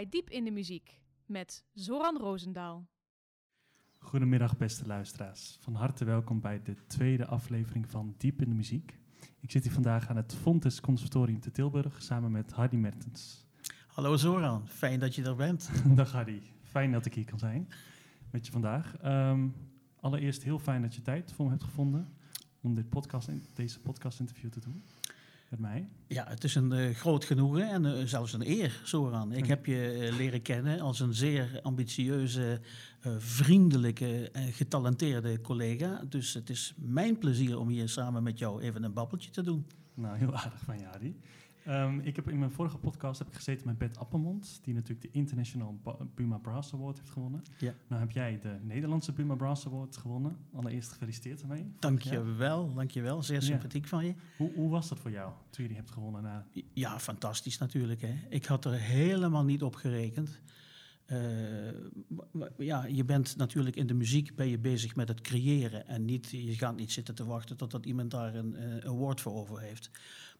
bij Diep in de Muziek met Zoran Roosendaal. Goedemiddag beste luisteraars. Van harte welkom bij de tweede aflevering van Diep in de Muziek. Ik zit hier vandaag aan het Fontes Conservatorium te Tilburg samen met Hardy Mertens. Hallo Zoran, fijn dat je er bent. Dag Hardy, fijn dat ik hier kan zijn met je vandaag. Ehm, allereerst heel fijn dat je tijd voor me hebt gevonden om dit podcast, deze podcast-interview te doen met mij. Ja, het is een uh, groot genoegen en uh, zelfs een eer, Zoran. Ik heb je uh, leren kennen als een zeer ambitieuze, vriendelijke en getalenteerde collega. Dus het is mijn plezier om hier samen met jou even een babbeltje te doen. Nou, heel aardig van Jari. Um, ik heb in mijn vorige podcast heb ik gezeten met Bert Appelmond, die natuurlijk de International Buma Brass Award heeft gewonnen. Ja. Nou heb jij de Nederlandse Buma Brass Award gewonnen. Allereerst gefeliciteerd ermee. Dank je wel, dank je wel. Zeer sympathiek ja. van je. Hoe, hoe, was dat voor jou toen je die hebt gewonnen? Na... Ja, fantastisch natuurlijk. Hè. Ik had er helemaal niet op gerekend. Uh, ja, je bent natuurlijk in de muziek ben je bezig met het creëren en niet, je gaat niet zitten te wachten totdat iemand daar een, uh, award voor over heeft.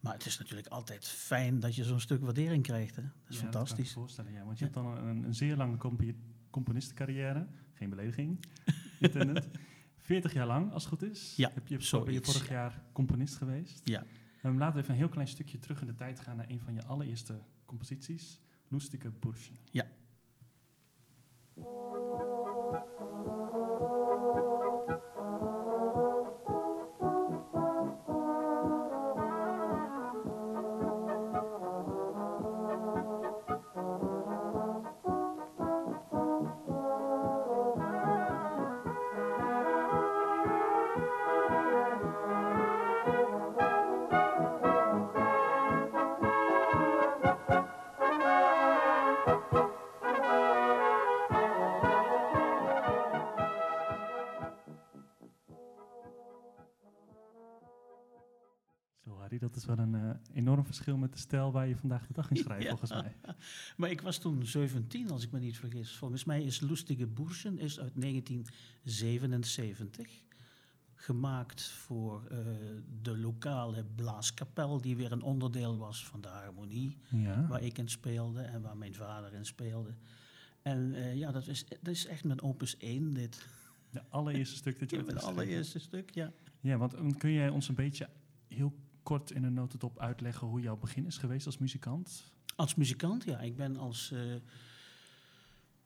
Maar het is natuurlijk altijd fijn dat je zo'n stuk waardering krijgt. Hè? Dat is ja, fantastisch. Dat kan ik voorstellen, ja. Want je hebt dan een, een zeer lange comp componistencarrière, geen belediging, intended. 40 jaar lang, als het goed is. Ja, heb je, ben je vorig jaar componist geweest. Ja. Um, laten we even een heel klein stukje terug in de tijd gaan naar een van je allereerste composities, Lustige Burschen. Ja. Verschil met de stijl waar je vandaag de dag in schrijft, ja. volgens mij. Maar ik was toen 17, als ik me niet vergis. Volgens mij is Lustige Burschen is uit 1977. Gemaakt voor uh, de lokale blaaskapel, die weer een onderdeel was van de harmonie. Ja. Waar ik in speelde en waar mijn vader in speelde. En uh, ja, dat is, dat is echt mijn opus 1, dit. De allereerste stuk dat je Het allereerste stuk, ja. Ja, want kun jij ons een beetje heel kort in een notendop uitleggen hoe jouw begin is geweest als muzikant? Als muzikant, ja. Ik ben als uh,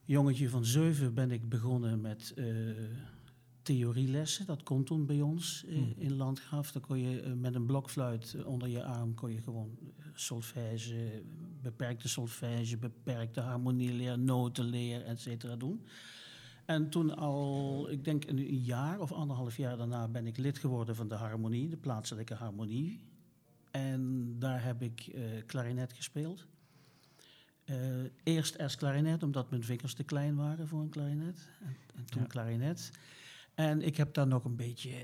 jongetje van zeven ben ik begonnen met uh, theorielessen. Dat kon toen bij ons uh, hmm. in Landgraaf. Dan kon je met een blokfluit onder je arm kon je gewoon solfège, beperkte solfège, beperkte harmonieleer, notenleer, et cetera doen. En toen al, ik denk een jaar of anderhalf jaar daarna, ben ik lid geworden van de harmonie, de plaatselijke harmonie. En daar heb ik uh, klarinet gespeeld. Uh, eerst als klarinet, omdat mijn vingers te klein waren voor een klarinet. En, en toen ja. klarinet. En ik heb daar nog een beetje uh,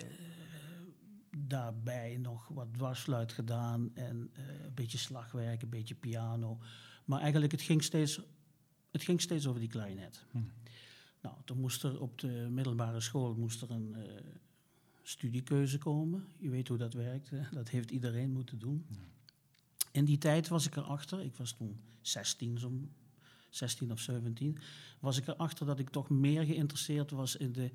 daarbij nog wat dwarsfluit gedaan. En een beetje slagwerk, een beetje piano. Maar eigenlijk, het ging steeds, het ging steeds over die klarinet. Hm. Nou, toen moest er op de middelbare school moest er een uh, studiekeuze komen. Je weet hoe dat werkt, hè? dat heeft iedereen moeten doen. Ja. In die tijd was ik erachter, ik was toen 16, zo'n 16 of 17, was ik erachter dat ik toch meer geïnteresseerd was in de,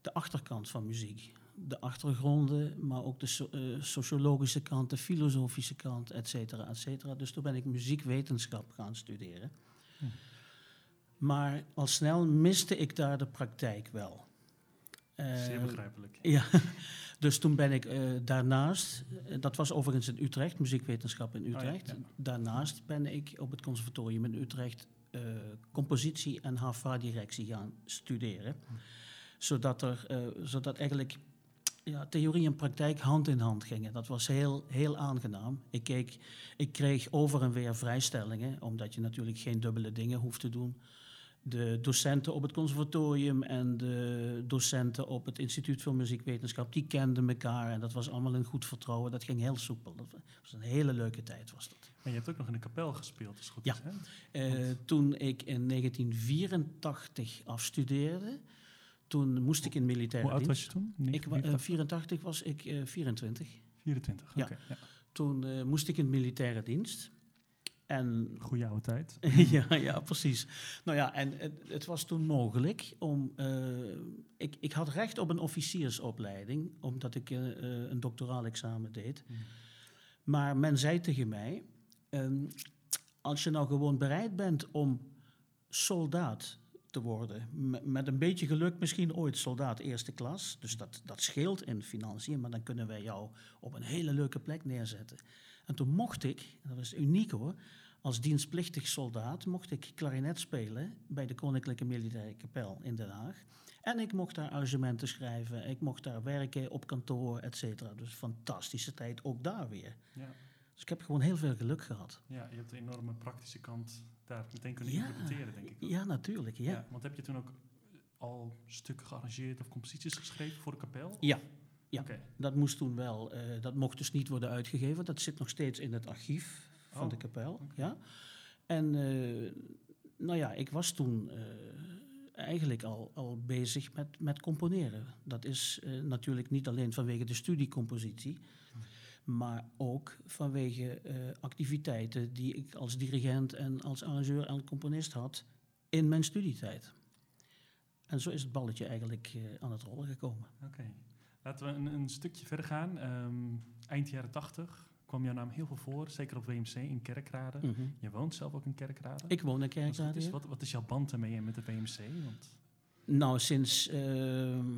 de achterkant van muziek. De achtergronden, maar ook de so, uh, sociologische kant, de filosofische kant, et cetera, et cetera. Dus toen ben ik muziekwetenschap gaan studeren. Maar al snel miste ik daar de praktijk wel. Zeer begrijpelijk. Uh, ja, dus toen ben ik uh, daarnaast, uh, dat was overigens in Utrecht, muziekwetenschap in Utrecht. Oh, ja, ja. Daarnaast ben ik op het conservatorium in Utrecht eh, compositie en HAVA-directie gaan studeren. Hm. Zodat, er, zodat eigenlijk ja, theorie en praktijk hand in hand gingen. Dat was heel, heel aangenaam. Ik, keek, ik kreeg over en weer vrijstellingen, omdat je natuurlijk geen dubbele dingen hoeft te doen. De docenten op het conservatorium en de docenten op het Instituut voor Muziekwetenschap, die kenden elkaar en dat was allemaal in goed vertrouwen. Dat ging heel soepel. Dat was een hele leuke tijd was dat. En je hebt ook nog in de kapel gespeeld, is goed ja. is, hè? Uh, toen ik in 1984 afstudeerde, toen moest ik in militaire Hoe oud dienst. was je toen? Ik, uh, 84 was ik uh, 24. 24, Ja. oké. Ja. Toen uh, moest ik in militaire dienst. En Goeie oude tijd. ja, ja, precies. Nou ja, en het, het was toen mogelijk om. eh, ik, ik had recht op een officiersopleiding, omdat ik eh, eh, een doctoraal examen deed. Mm. Maar men zei tegen mij: ehm, als je nou gewoon bereid bent om soldaat te worden, me- met een beetje geluk misschien ooit soldaat eerste klas, dus dat, dat scheelt in financiën, maar dan kunnen wij jou op een hele leuke plek neerzetten. En toen mocht ik, dat was uniek hoor, als dienstplichtig soldaat mocht ik klarinet spelen bij de Koninklijke Militaire Kapel in Den Haag. En ik mocht daar arrangementen schrijven, ik mocht daar werken op kantoor, et cetera. Dus fantastische tijd, ook daar weer. Ja. Dus ik heb gewoon heel veel geluk gehad. ja, je hebt de enorme praktische kant daar meteen kunnen Ja, implementeren, denk ik. ook. Ja, natuurlijk. Ja. Ja, want heb je toen ook al stukken gearrangeerd of composities geschreven voor de kapel? Ja, ja. Dat moest toen wel, eh, dat mocht dus niet worden uitgegeven. Dat zit nog steeds in het archief van Oh, de kapel. Ja. En eh, nou ja, ik was toen eh, eigenlijk al, al bezig met, met componeren. Dat is natuurlijk niet alleen vanwege de studiecompositie, maar ook vanwege activiteiten die ik als dirigent en als arrangeur en componist had in mijn studietijd. En zo is het balletje eigenlijk aan het rollen gekomen. Oké. Laten we een, een stukje verder gaan. Ehm, eind jaren tachtig kwam jouw naam heel veel voor, zeker op WMC in Kerkrade. Mhm. Je woont zelf ook in Kerkrade. Ik woon in Kerkrade. is, wat, wat is jouw band ermee met de WMC? Want, Nou, sinds, ehm,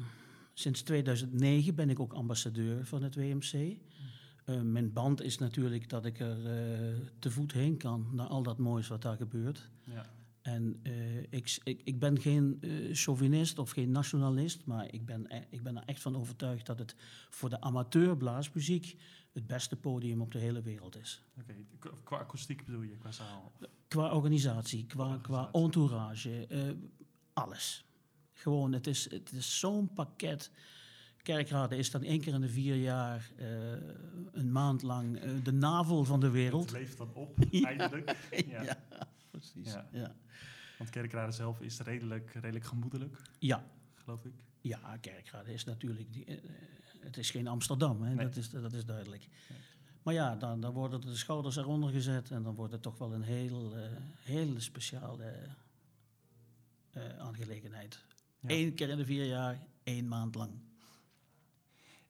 sinds 2009 ben ik ook ambassadeur van het WMC. Eh, mijn band is natuurlijk dat ik er eh, te voet heen kan naar al dat moois wat daar gebeurt. ja. En eh, ik, ik, ik ben geen eh, chauvinist of geen nationalist, maar ik ben, e- ik ben er echt van overtuigd dat het voor de amateur blaasmuziek het beste podium op de hele wereld is. Oké, Qua- qua akoestiek bedoel je, qua zaal? Qua organisatie, qua, qua entourage, eh, alles. Gewoon, het is, het is zo'n pakket. Kerkrade is dan één keer in de vier jaar, een maand lang, de navel van de Het wereld. leeft dan op, Ja. eindelijk. Ja. Ja, precies. Ja. Ja. Want Kerkrade zelf is redelijk, redelijk gemoedelijk, Ja. geloof ik. Ja, Kerkrade is natuurlijk, die, eh, het is geen Amsterdam, hè? Nee. Dat, is, dat is duidelijk. Nee. Maar ja, dan, dan worden de schouders eronder gezet en dan wordt het toch wel een heel, eh, hele speciale eh, aangelegenheid. Ja. Eén keer in de vier jaar, één maand lang.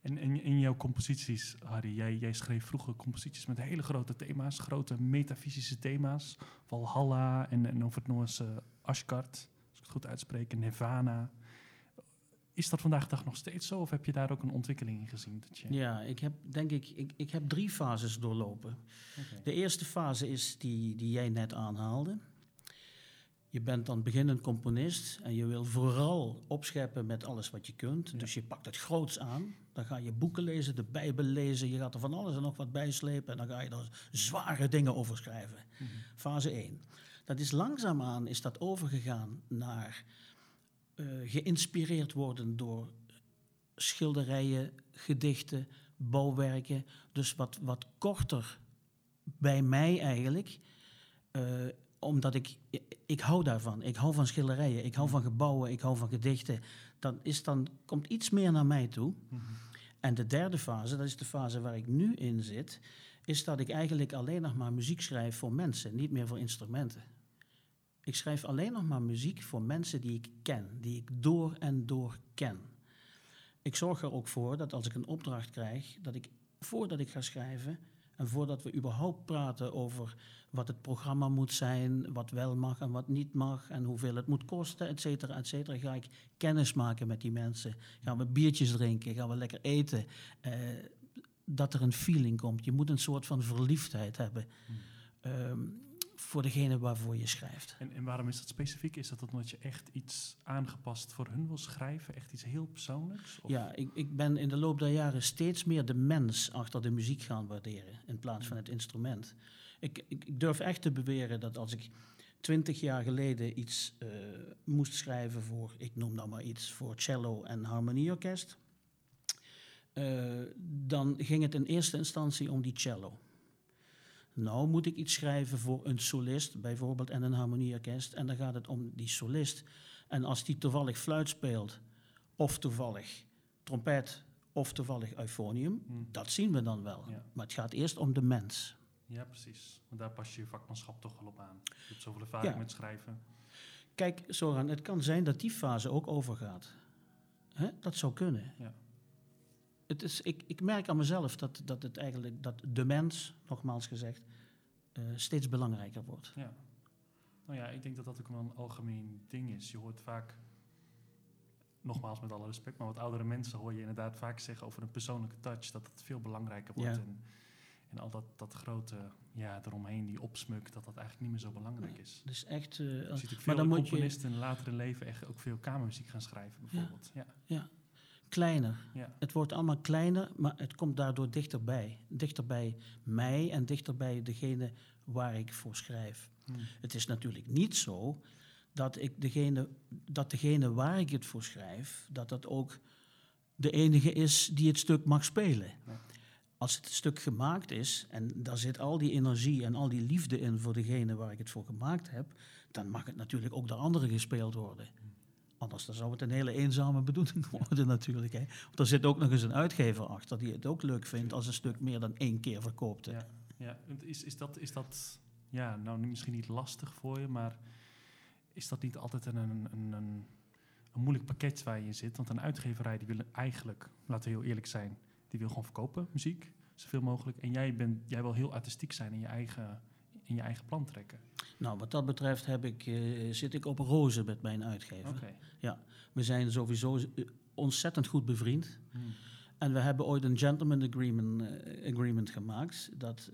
En in, in jouw composities, Harry, jij, jij schreef vroeger composities met hele grote thema's, grote metafysische thema's. Valhalla en, en over het Noorse Asgard, als ik het goed uitspreek, en Nirvana. Is dat vandaag de dag nog steeds zo of heb je daar ook een ontwikkeling in gezien? Dat je, Ja, ik heb denk ik, ik, ik heb drie fases doorlopen. De eerste fase is die, die jij net aanhaalde. Je bent dan beginnend componist en je wil vooral opscheppen met alles wat je kunt. Ja. Dus je pakt het groots aan. Dan ga je boeken lezen, de Bijbel lezen. Je gaat er van alles en nog wat bij slepen. En dan ga je er zware dingen over schrijven. Mhm. Fase 1. Dat is langzaamaan is dat overgegaan naar eh, geïnspireerd worden door schilderijen, gedichten, bouwwerken. Dus wat, wat korter bij mij eigenlijk. Eh, omdat ik, ik hou daarvan. Ik hou van schilderijen, ik hou van gebouwen, ik hou van gedichten. Dan, is dan komt iets meer naar mij toe. Mhm. En de derde fase, dat is de fase waar ik nu in zit, is dat ik eigenlijk alleen nog maar muziek schrijf voor mensen, niet meer voor instrumenten. Ik schrijf alleen nog maar muziek voor mensen die ik ken, die ik door en door ken. Ik zorg er ook voor dat als ik een opdracht krijg, dat ik voordat ik ga schrijven en voordat we überhaupt praten over wat het programma moet zijn, wat wel mag en wat niet mag en hoeveel het moet kosten, et cetera, et cetera, ga ik kennis maken met die mensen. Gaan we biertjes drinken, gaan we lekker eten. eh, dat er een feeling komt. Je moet een soort van verliefdheid hebben ehm, voor degene waarvoor je schrijft. En, en waarom is dat specifiek? Is dat omdat je echt iets aangepast voor hun wil schrijven? Echt iets heel persoonlijks? Of- Ja, ik, ik ben in de loop der jaren steeds meer de mens achter de muziek gaan waarderen in plaats van het instrument. Ik, ik, ik durf echt te beweren dat als ik twintig jaar geleden iets eh, moest schrijven voor, ik noem nou maar iets, voor cello en harmonieorkest, eh, dan ging het in eerste instantie om die cello. Nou moet ik iets schrijven voor een solist bijvoorbeeld en een harmonieorkest en dan gaat het om die solist. En als die toevallig fluit speelt of toevallig trompet of toevallig euphonium, Hm. dat zien we dan wel. Ja. Maar het gaat eerst om de mens. Ja, precies. Want daar pas je je vakmanschap toch wel op aan. Je hebt zoveel ervaring Ja. met schrijven. Kijk, Soran, het kan zijn dat die fase ook overgaat. Hè? Dat zou kunnen. Ja. Het is, ik, ik merk aan mezelf dat, dat het eigenlijk dat de mens, nogmaals gezegd, eh, steeds belangrijker wordt. Ja. Nou ja, ik denk dat dat ook wel een algemeen ding is. Je hoort vaak, nogmaals met alle respect, maar wat oudere mensen hoor je inderdaad vaak zeggen over een persoonlijke touch, dat het veel belangrijker wordt. Ja. En, en al dat, dat grote ja, eromheen, die opsmuk, dat dat eigenlijk niet meer zo belangrijk is. Dus echt, Je ziet ook maar veel dan moet je componisten in later leven echt ook veel kamermuziek gaan schrijven, bijvoorbeeld. Ja. kleiner. Ja. Het wordt allemaal kleiner, maar het komt daardoor dichterbij. Dichter bij mij en dichter bij degene waar ik voor schrijf. Hm. Het is natuurlijk niet zo dat, ik degene, dat degene waar ik het voor schrijf, dat dat ook de enige is die het stuk mag spelen. Ja. Als het stuk gemaakt is en daar zit al die energie en al die liefde in voor degene waar ik het voor gemaakt heb, dan mag het natuurlijk ook door anderen gespeeld worden. Anders dan zou het een hele eenzame bedoeling worden natuurlijk. Hè. Want er zit ook nog eens een uitgever achter die het ook leuk vindt als een stuk meer dan één keer verkoopt. hè. Ja, ja. Is, is, dat, is dat, ja, nou misschien niet lastig voor je, maar is dat niet altijd een, een, een, een, een moeilijk pakket waar je in zit? Want een uitgeverij die wil eigenlijk, laten we heel eerlijk zijn, die wil gewoon verkopen, muziek, zoveel mogelijk. En jij, bent, jij wil heel artistiek zijn in je eigen, in je eigen plan trekken. Nou, wat dat betreft heb ik, eh, zit ik op rozen met mijn uitgever. Oké. We zijn sowieso eh, ontzettend goed bevriend. Hm. En we hebben ooit een gentleman agreement, eh, agreement gemaakt. Dat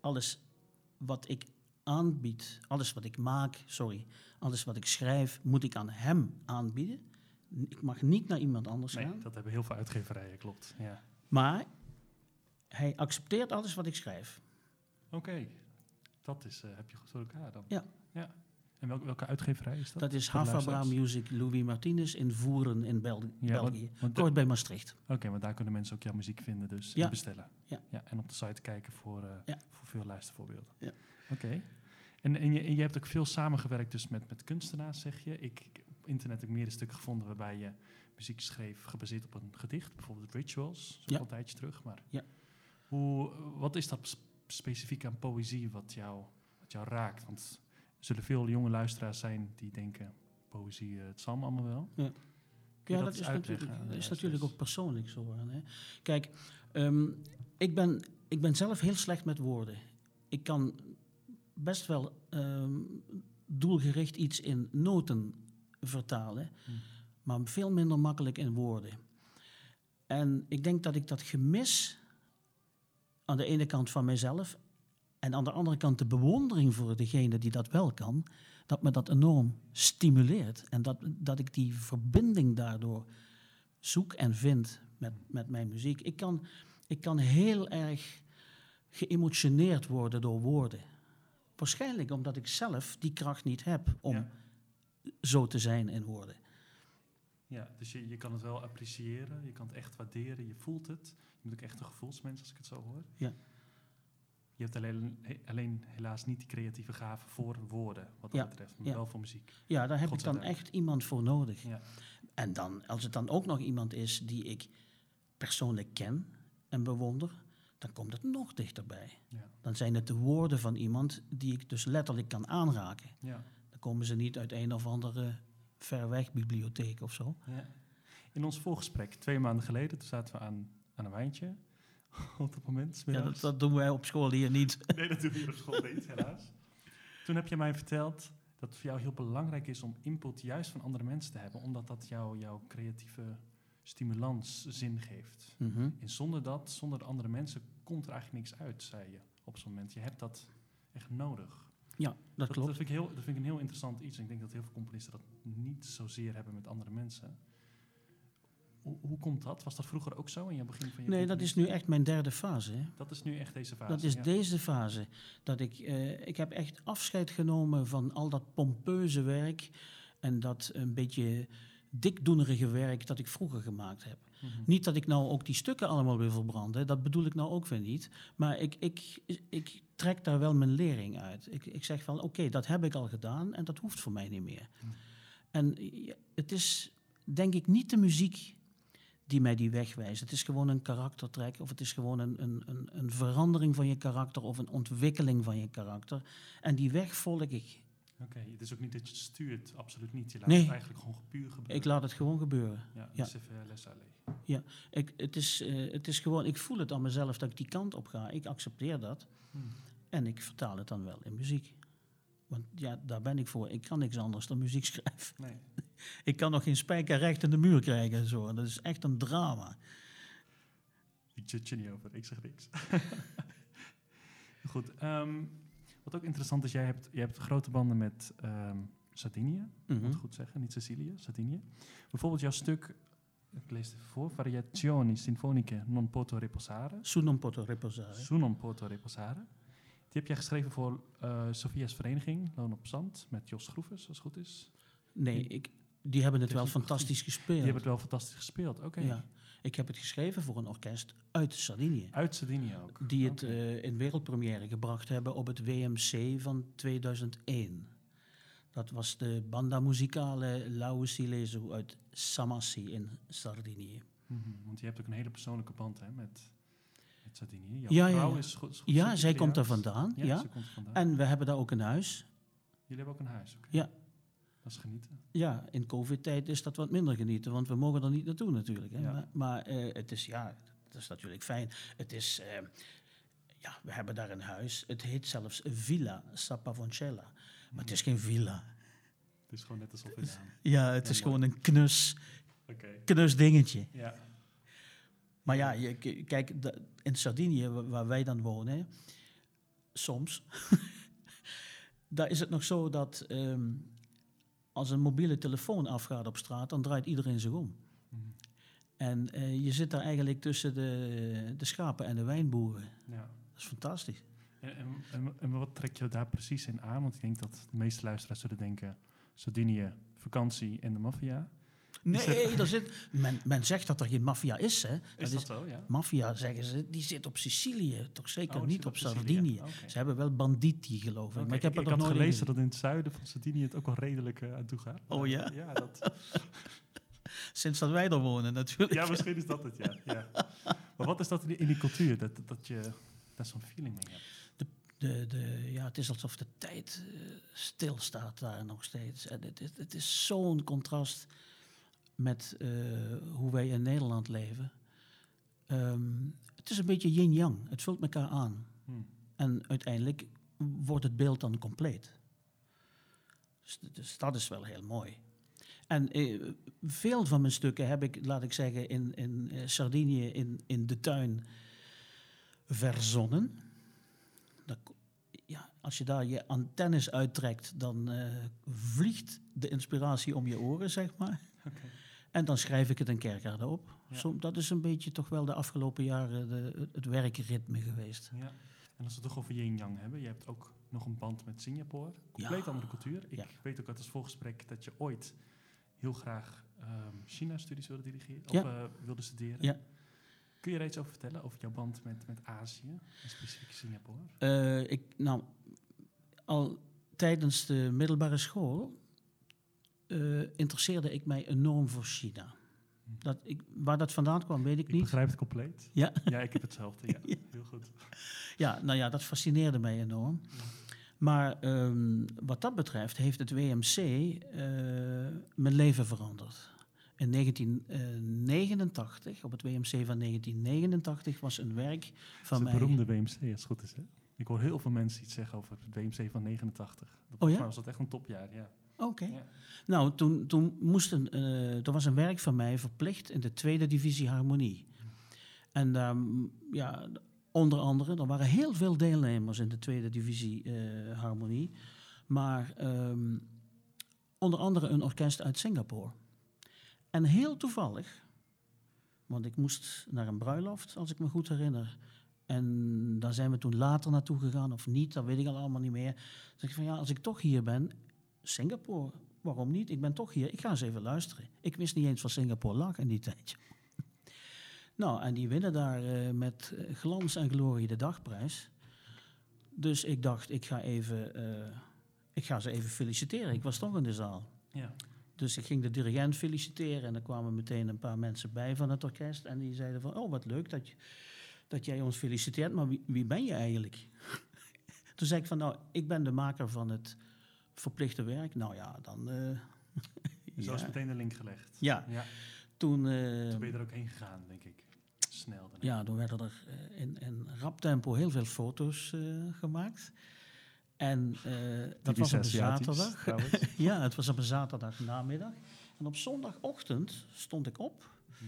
alles wat ik aanbied, alles wat ik maak, sorry, alles wat ik schrijf, moet ik aan hem aanbieden. Ik mag niet naar iemand anders Nee, gaan. dat hebben heel veel uitgeverijen, klopt. Ja. Maar hij accepteert alles wat ik schrijf. Oké, dat is, eh, heb je goed voor elkaar dan. Ja. ja. En welke, welke uitgeverij is dat? Dat is Havabra. Music Louis Martinez in Voeren in Bel- Ja, België. want Kort bij Maastricht. Oké, want daar kunnen mensen ook jouw muziek vinden dus Ja. en bestellen. Ja. En op de site kijken voor, eh, Ja. voor veel luistervoorbeelden. Ja. Oké. En, en, je, en je hebt ook veel samengewerkt dus met, met kunstenaars, zeg je. Ik ik heb internet ook meerdere stukken gevonden waarbij je muziek schreef gebaseerd op een gedicht. Bijvoorbeeld Rituals, ook Ja. al een tijdje terug. Maar Ja. hoe, wat is dat sp- specifiek aan poëzie wat jou, wat jou raakt? Want er zullen veel jonge luisteraars zijn die denken, poëzie, eh, het zal me allemaal wel. Ja. Ja, dat, is natuurlijk, dat is natuurlijk ook persoonlijk zo. Hè. Kijk, ehm, ik, ben, ik ben zelf heel slecht met woorden. Ik kan best wel ehm, doelgericht iets in noten vertalen, maar veel minder makkelijk in woorden. En ik denk dat ik dat gemis aan de ene kant van mijzelf en aan de andere kant de bewondering voor degene die dat wel kan, dat me dat enorm stimuleert. En dat, dat ik die verbinding daardoor zoek en vind met, met mijn muziek. Ik kan, ik kan heel erg geëmotioneerd worden door woorden. Waarschijnlijk omdat ik zelf die kracht niet heb om. Zo te zijn in woorden. Ja, dus je, je kan het wel appreciëren, je kan het echt waarderen, je voelt het. Je bent ook echt een gevoelsmens als ik het zo hoor. Ja. Je hebt alleen, he- alleen helaas niet die creatieve gave voor woorden, wat dat Ja, betreft, maar ja. wel voor muziek. Ja, daar heb ik dan echt iemand voor nodig. Ja. En dan, als het dan ook nog iemand is die ik persoonlijk ken en bewonder, dan komt het nog dichterbij. Ja. Dan zijn het de woorden van iemand die ik dus letterlijk kan aanraken. Ja. Komen ze niet uit een of andere ver weg bibliotheek of zo. Ja. In ons voorgesprek, twee maanden geleden, toen zaten we aan, aan een wijntje. Op dat moment, Ja, dat, dat doen wij op school hier niet. Nee, dat doen we hier op school niet, helaas. Toen heb je mij verteld dat het voor jou heel belangrijk is om input juist van andere mensen te hebben, omdat dat jou, jouw creatieve stimulans zin geeft. Mhm. En zonder dat, zonder de andere mensen, komt er eigenlijk niks uit, zei je op zo'n moment. Je hebt dat echt nodig. Ja, dat klopt. dat, vind ik heel, dat vind ik een heel interessant iets. En ik denk dat heel veel componisten dat niet zozeer hebben met andere mensen. Hoe, hoe komt dat? Was dat vroeger ook zo in je begin van je Nee, dat is nu echt mijn derde fase. Hè. Dat is nu echt deze fase. Dat is ja. deze fase. Dat ik, eh, ik heb echt afscheid genomen van al dat pompeuze werk en dat een beetje dikdoenerige werk dat ik vroeger gemaakt heb. Mhm. Niet dat ik nou ook die stukken allemaal wil verbranden, dat bedoel ik nou ook weer niet. Maar ik, ik, ik trek daar wel mijn lering uit. Ik, ik zeg van oké, dat heb ik al gedaan en dat hoeft voor mij niet meer. Hmm. En ja, het is denk ik niet de muziek die mij die weg wijst. Het is gewoon een karaktertrek of het is gewoon een, een, een, verandering van je karakter of een ontwikkeling van je karakter. En die weg volg ik. Oké, het is ook niet dat je het stuurt, absoluut niet. Je laat Nee. het eigenlijk gewoon puur gebeuren. Ik laat het gewoon gebeuren. Ja, ja. dus even laisser aller. Ik, het, is, eh, het is gewoon, ik voel het aan mezelf dat ik die kant op ga. Ik accepteer dat Hmm. En ik vertaal het dan wel in muziek. Want ja, daar ben ik voor. Ik kan niks anders dan muziek schrijven. Nee. Ik kan nog geen spijker recht in de muur krijgen en zo. Dat is echt een drama. Ik je niet over, ik zeg niks. Goed, ehm, wat ook interessant is, jij hebt, jij hebt grote banden met ehm, Sardinië, ik moet Mhm. goed zeggen, niet Sicilië, Sardinië. Bijvoorbeeld jouw stuk, ik lees het voor, Variazioni Sinfoniche non poto reposare, Su non poto reposare. su non poto reposare. Die heb jij geschreven voor eh Sophia's Vereniging, Loon op Zand, met Jos Groeves, als het goed is. Nee, ik, die hebben het wel fantastisch Die gespeeld. hebben het wel fantastisch gespeeld, oké. Ja. Ik heb het geschreven voor een orkest uit Sardinië. Uit Sardinië ook. Die het Oké. eh, in wereldpremière gebracht hebben op het WMC van 2001. Dat was de Banda Musicale Silesu uit Samassi in Sardinië. Mhm, Want je hebt ook een hele persoonlijke band hè, met Sardinië. Jouw Ja, ja, vrouw ja. is goed. is goed Ja, zij komt daar vandaan. Ja, Ja, ze komt er vandaan. En we hebben daar ook een huis. Jullie hebben ook een huis, oké. Ja. Dat is genieten. Ja, in covid-tijd is dat wat minder genieten, want we mogen er niet naartoe natuurlijk. Hè. Maar, maar eh, het is, ja, dat is natuurlijk fijn. Het is, eh, ja, we hebben daar een huis. Het heet zelfs Villa Sapavoncella. Maar het is geen villa. Het is gewoon net alsof gaan. Ja, het is gewoon een knus, knus dingetje. Ja. Maar ja, je, kijk, in Sardinië, wa- waar wij dan wonen, soms, daar is het nog zo dat ehm, als een mobiele telefoon afgaat op straat, dan draait iedereen zich om. Mhm. En eh, je zit daar eigenlijk tussen de, de schapen en de wijnboeren. ja. Dat is fantastisch. En, en, en wat trek je daar precies in aan? Want ik denk dat de meeste luisteraars zullen denken... Sardinië, vakantie en de maffia. Nee, daar zit, men, men zegt dat er geen maffia is. Hè. Is Dat dat zo, ja? Maffia, zeggen ze, die zit op Sicilië. Toch zeker Oh, het niet op. Sardinië. Ze hebben wel banditi, geloof ik. Maar ik heb er had nooit in gelezen dat in het zuiden van Sardinië het ook wel redelijk eh, aan toe gaat. Oh ja? Ja, dat, Sinds dat wij er wonen natuurlijk. ja, misschien is dat het, ja. ja. Maar wat is dat in die, in die cultuur, dat, dat je daar zo'n feeling mee hebt? De, de, ja, het is alsof de tijd eh, stilstaat daar nog steeds. En het, is- het is zo'n contrast met eh, hoe wij in Nederland leven. Ehm, het is een beetje yin-yang. Het vult elkaar aan. Hm. En uiteindelijk wordt het beeld dan compleet. Dus, dus dat is wel heel mooi. En eh, veel van mijn stukken heb ik, laat ik zeggen, in, in eh, Sardinië in, in de tuin verzonnen. Dat ja, als je daar je antennes uittrekt, dan vliegt de inspiratie om je oren, zeg maar. En dan schrijf ik het een kerkade op. Ja. Dat is een beetje toch wel de afgelopen jaren de, het- werkritme geweest. Ja. En als we het toch over yin-yang hebben, je hebt ook nog een band met Singapore. Compleet Ja. andere cultuur. Ik Ja. weet ook uit het voorgesprek dat je ooit heel graag ehm, China-studies wilde dirigeren, of eh, wilde studeren. Ja. Kun je er iets over vertellen, over jouw band met, met Azië, en specifiek Singapore? Eh, ik, nou, al tijdens de middelbare school eh, interesseerde ik mij enorm voor China. Dat ik, waar dat vandaan kwam, weet ik Ik niet. begrijp het compleet. Ja? Ja, ik heb hetzelfde. Ja, heel goed. Ja, nou ja, dat fascineerde mij enorm. Maar ehm, wat dat betreft heeft het WMC eh, mijn leven veranderd. In 1989, op het WMC van 1989, was een werk Van van mij... het beroemde WMC, als het goed is. Hè? Ik hoor heel veel mensen iets zeggen over het WMC van 89. Volgens Oh ja? was dat echt een topjaar, ja. Oké. Ja. Nou, toen, toen, moesten, eh, er was een werk van mij verplicht in de tweede divisie harmonie. En daar, mm, ja, onder andere, er waren heel veel deelnemers in de tweede divisie eh, harmonie. Maar ehm, onder andere een orkest uit Singapore. En heel toevallig, want ik moest naar een bruiloft, als ik me goed herinner. En daar zijn we toen later naartoe gegaan, of niet, dat weet ik al allemaal niet meer. Zeg ik van ja, als ik toch hier ben, Singapore, waarom niet? Ik ben toch hier, ik ga eens even luisteren. Ik wist niet eens waar Singapore lag in die tijd. nou, en die winnen daar eh, met eh, glans en glorie de dagprijs. Dus ik dacht, ik ga, even, eh, ik ga ze even feliciteren. Ik was toch in de zaal. ja. Dus ik ging de dirigent feliciteren en er kwamen meteen een paar mensen bij van het orkest. En die zeiden van, oh wat leuk dat, je, dat jij ons feliciteert, maar wie, wie ben je eigenlijk? Toen zei ik van, nou, ik ben de maker van het verplichte werk. Nou ja, dan... Dus ja. meteen de link gelegd. Ja, Ja. toen... eh, Toen ben je er ook heen gegaan, denk ik. Snel. Ja, toen werden er eh, in, in rap tempo heel veel foto's gemaakt. En dat was op een zaterdag. ja, het was op een zaterdag namiddag. En op zondagochtend stond ik op. Hm.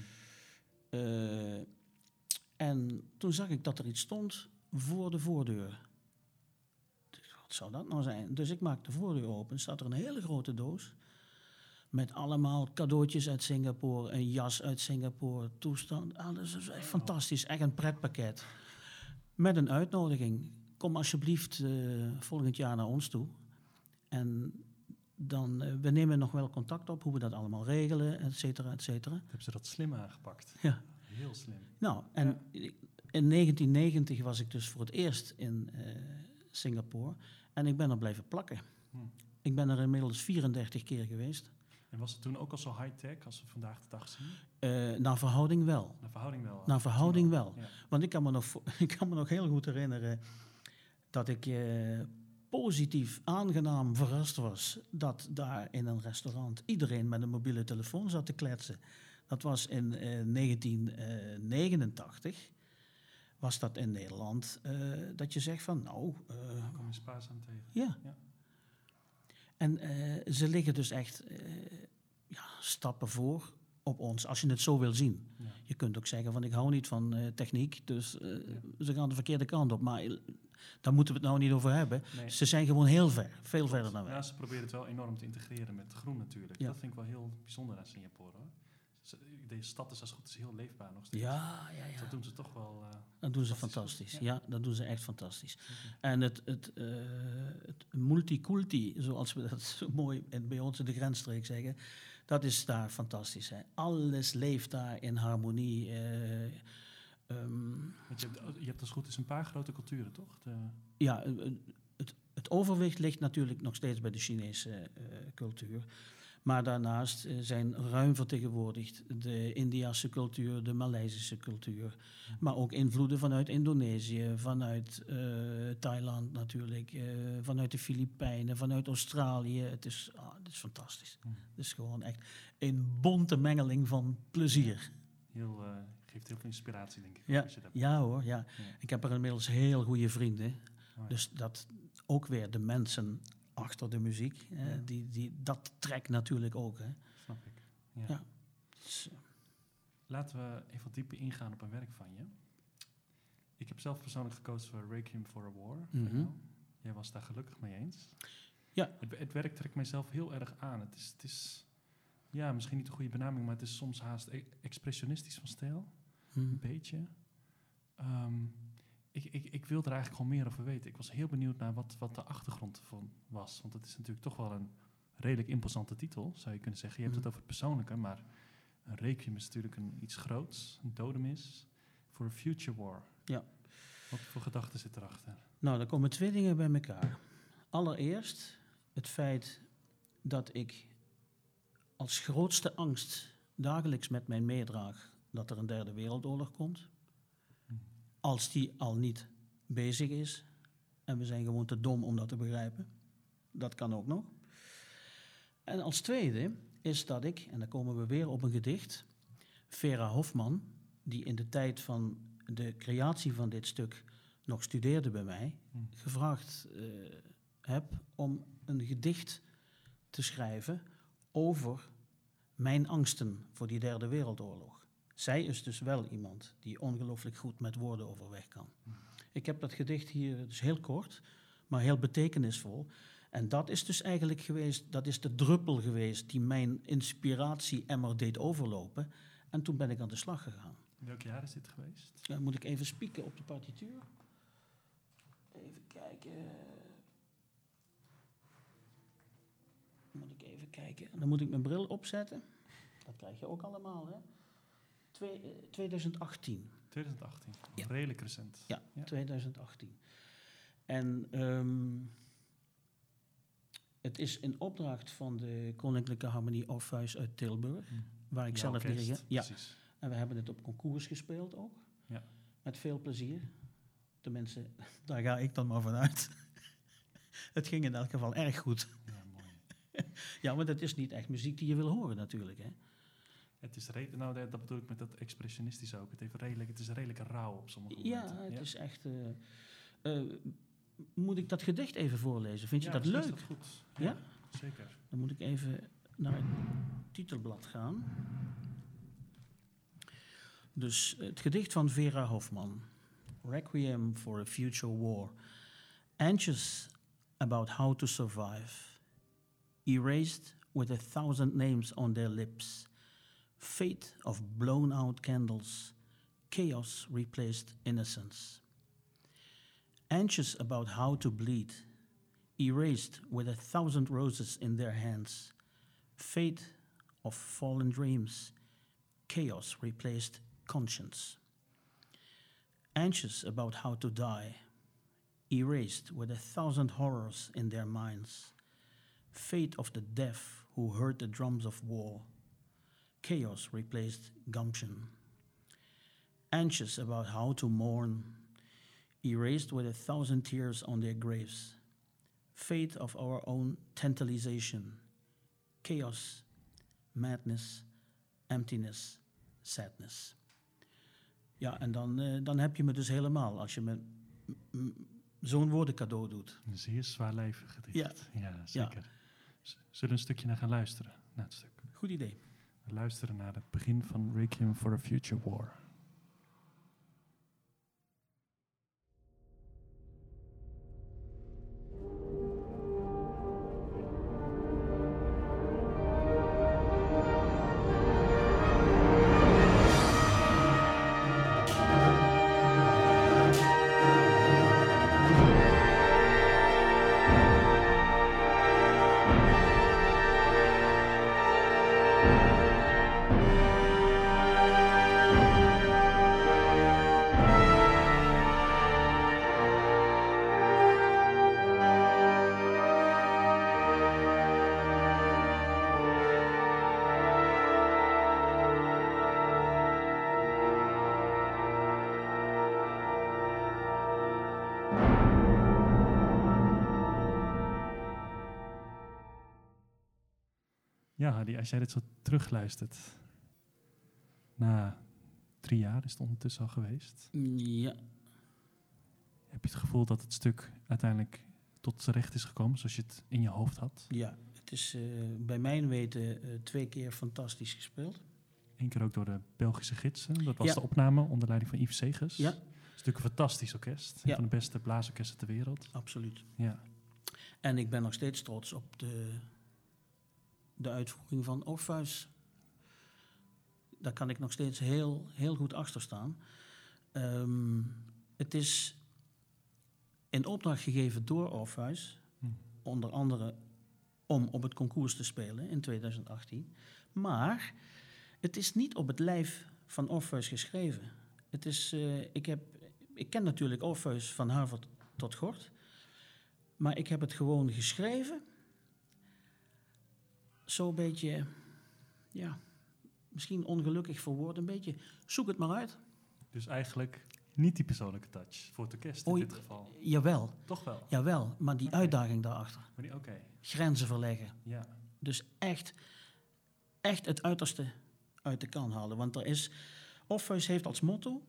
Eh, en toen zag ik dat er iets stond voor de voordeur. Wat zou dat nou zijn? Dus ik maak de voordeur open. staat er een hele grote doos. Met allemaal cadeautjes uit Singapore, een jas uit Singapore, toestand. Ah, dat is echt fantastisch, echt een pretpakket. Met een uitnodiging. Kom alsjeblieft eh, volgend jaar naar ons toe. En dan, eh, we nemen nog wel contact op hoe we dat allemaal regelen, et cetera, et cetera. Hebben ze dat slim aangepakt. Ja. Heel slim. Nou, en in 1990 was ik dus voor het eerst in eh, Singapore. En ik ben er blijven plakken. Hm. Ik ben er inmiddels 34 keer geweest. En was het toen ook al zo high-tech als we vandaag de dag zien? Eh, naar verhouding wel. Naar verhouding wel. Naar verhouding wel. Ja. Want ik kan me nog, ik kan me nog heel goed herinneren dat ik eh, positief, aangenaam verrast was dat daar in een restaurant iedereen met een mobiele telefoon zat te kletsen. Dat was in eh, 1989. Was dat in Nederland eh, dat je zegt van nou, eh, Kom je spaarzaam tegen. ja. Ja. En eh, ze liggen dus echt ja, stappen voor op ons, als je het zo wil zien. Ja. Je kunt ook zeggen van ik hou niet van techniek, dus ze gaan de verkeerde kant op. Maar daar moeten we het nou niet over hebben. Nee. Ze zijn gewoon heel ver, veel verder dan wij. Ja, ze proberen het wel enorm te integreren met groen natuurlijk. Ja. Dat vind ik wel heel bijzonder aan Singapore hoor. Deze stad is als goed is heel leefbaar nog steeds. Ja, ja, ja. Dat doen ze toch wel. eh, Dat doen ze fantastisch Ja. dat doen ze echt fantastisch. zeker. En het, het, eh het multiculti, zoals we dat zo mooi bij ons in de grensstreek zeggen, dat is daar fantastisch. Hè. Alles leeft daar in harmonie. eh, ehm, Want je, hebt, je hebt als goed is een paar grote culturen, toch? De, ja, het, het overwicht ligt natuurlijk nog steeds bij de Chinese cultuur. Maar daarnaast eh, zijn ruim vertegenwoordigd de Indiase cultuur, de Maleisische cultuur. Maar ook invloeden vanuit Indonesië, vanuit eh, Thailand natuurlijk, eh, vanuit de Filipijnen, vanuit Australië. Het is, ah, het is fantastisch. Hmm. Het is gewoon echt een bonte mengeling van plezier. heel, geeft heel veel inspiratie, denk ik. Ja, als je dat- ja hoor, ja. Ja. Ik heb er inmiddels heel goede vrienden. Oh ja. Dus dat ook weer de mensen achter de muziek, Ja. die, die, dat trekt natuurlijk ook. Hè. Snap ik. Ja. Ja. Dus, Laten we even wat dieper ingaan op een werk van je. Ik heb zelf persoonlijk gekozen voor Requiem for a War. Mhm. Jij was daar gelukkig mee eens. Ja. Het, het werk trekt mijzelf heel erg aan. Het is, het is, ja, misschien niet de goede benaming, maar het is soms haast e- expressionistisch van stijl. hm. Een beetje. Ehm, ik, ik, ik wil er eigenlijk gewoon meer over weten. Ik was heel benieuwd naar wat, wat de achtergrond van was. Want het is natuurlijk toch wel een redelijk imposante titel, zou je kunnen zeggen. Je hebt Mhm. het over het persoonlijke, maar een requiem is natuurlijk een, iets groots. Een dodemis voor een future war. Ja. Wat voor gedachten zit erachter? Nou, dan komen twee dingen bij elkaar. Allereerst het feit dat ik als grootste angst dagelijks met mij meedraag dat er een derde wereldoorlog komt. Als die al niet bezig is en we zijn gewoon te dom om dat te begrijpen. Dat kan ook nog. En als tweede is dat ik, en dan komen we weer op een gedicht, Vera Hofman, die in de tijd van de creatie van dit stuk nog studeerde bij mij, Hm. gevraagd eh, heb om een gedicht te schrijven over mijn angsten voor die derde wereldoorlog. Zij is dus wel iemand die ongelooflijk goed met woorden overweg kan. Ik heb dat gedicht hier, is heel kort, maar heel betekenisvol. En dat is dus eigenlijk geweest, dat is de druppel geweest die mijn inspiratie-emmer deed overlopen. En toen ben ik aan de slag gegaan. Welk jaar is dit geweest? Dan moet ik even spieken op de partituur. Even kijken. Moet ik even kijken. Dan moet ik mijn bril opzetten. Dat krijg je ook allemaal, hè? Twee, eh, 2018. 2018. Ja. Redelijk recent. Ja, Ja. 2018. En ehm, het is in opdracht van de Koninklijke Harmonie Orpheus uit Tilburg, Hm. waar ik Ja, zelf dirigent. Ja, Precies. en we hebben het op concours gespeeld ook. Ja. Met veel plezier. Tenminste, daar ga ik dan maar vanuit. het ging in elk geval erg goed. Ja, mooi. Ja, maar dat is niet echt muziek die je wil horen natuurlijk. Hè? Het is re- nou, dat dat bedoel ik met dat expressionistische ook. Het, heeft redelijk, het is redelijk rauw op sommige Ja, momenten. het is echt... eh, eh, moet ik dat gedicht even voorlezen? Vind je Ja, dat leuk? dat goed. Ja? Zeker. Dan moet ik even naar het titelblad gaan. Dus het gedicht van Vera Hofman. Requiem for a Future War. Anxious about how to survive. Erased with a thousand names on their lips. Fate of blown out candles. Chaos replaced innocence. Anxious about how to bleed. Erased with a thousand roses in their hands. Fate of fallen dreams. Chaos replaced conscience. Anxious about how to die. Erased with a thousand horrors in their minds. Fate of the deaf who heard the drums of war. Chaos replaced gumption. Anxious about how to mourn. Erased with a thousand tears on their graves fate of our own tantalization, chaos, madness, emptiness, sadness. Ja, en dan, eh, dan heb je me dus helemaal als je me zo'n woordencadeau doet. Een zeer zwaarlijvig gedicht. Ja. ja zeker. Zullen we een stukje naar gaan luisteren? Naar het stuk. Goed idee. Luisteren naar het begin van Requiem for a Future War. Ja, Hadi, als jij dit zo terugluistert. Na drie jaar is het ondertussen al geweest. Ja, Heb je het gevoel dat het stuk uiteindelijk tot z'n recht is gekomen zoals je het in je hoofd had? ja. het is eh, bij mijn weten eh, twee keer fantastisch gespeeld. Eén keer ook door de Belgische gidsen. Dat was Ja. de opname onder leiding van Yves Segers. Ja. Het is natuurlijk een fantastisch orkest. Een van de beste blaasorkesten ter wereld. Absoluut. Ja. En ik ben nog steeds trots op de, de uitvoering van Orpheus. Daar kan ik nog steeds heel, heel goed achter staan. Ehm, het is in opdracht gegeven door Orpheus, Hm. onder andere om op het concours te spelen in 2018. Maar het is niet op het lijf van Orpheus geschreven. Het is, eh, ik, heb, ik ken natuurlijk Orpheus van Harvard tot Gort. Maar ik heb het gewoon geschreven. Zo'n beetje, ja, misschien ongelukkig voor woord een beetje. Zoek het maar uit. Dus eigenlijk niet die persoonlijke touch voor het orkest in dit geval. Jawel, Toch wel? jawel. Maar die uitdaging daarachter. Oké, Grenzen verleggen. ja. Dus echt, echt het uiterste uit de kan halen. Want er is, Orpheus heeft als motto,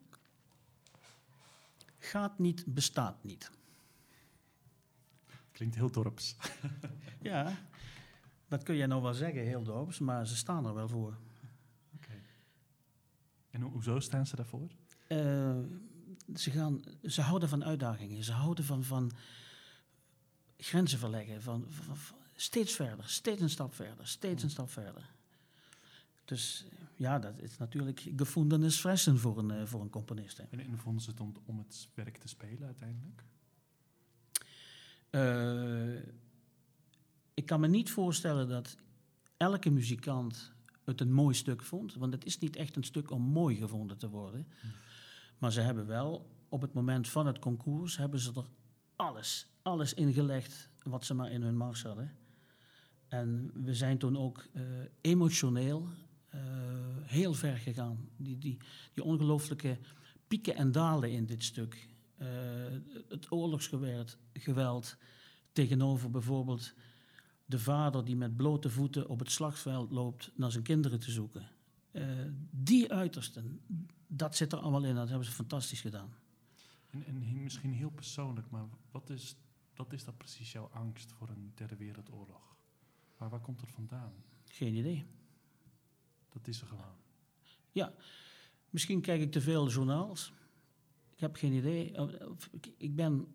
gaat niet, bestaat niet. Klinkt heel dorps. Ja, dat kun je nou wel zeggen, heel dorps, maar ze staan er wel voor. Oké. En ho- hoezo staan ze daarvoor? Eh, ze, gaan, ze houden van uitdagingen. Ze houden van, van grenzen verleggen. Van, van- van- steeds verder, steeds een stap verder, steeds een stap verder. Dus ja, dat is natuurlijk gefundenes fressen voor een, eh, voor een componist. hè. En, en vonden ze het om, om het werk te spelen uiteindelijk? Eh, ik kan me niet voorstellen dat elke muzikant het een mooi stuk vond. Want het is niet echt een stuk om mooi gevonden te worden. Maar ze hebben wel, op het moment van het concours, hebben ze er alles, alles ingelegd wat ze maar in hun mars hadden. En we zijn toen ook eh, emotioneel eh, heel ver gegaan. Die, die, die ongelooflijke pieken en dalen in dit stuk. Eh, het oorlogsgeweld geweld tegenover bijvoorbeeld de vader die met blote voeten op het slagveld loopt naar zijn kinderen te zoeken. Eh, die uitersten, dat zit er allemaal in. Dat hebben ze fantastisch gedaan. En, en misschien heel persoonlijk, maar wat is, wat is dat precies jouw angst voor een derde wereldoorlog? Maar waar komt het vandaan? Geen idee. Dat is er gewoon. Misschien kijk ik te veel journaals. Ik heb geen idee. Ik ben,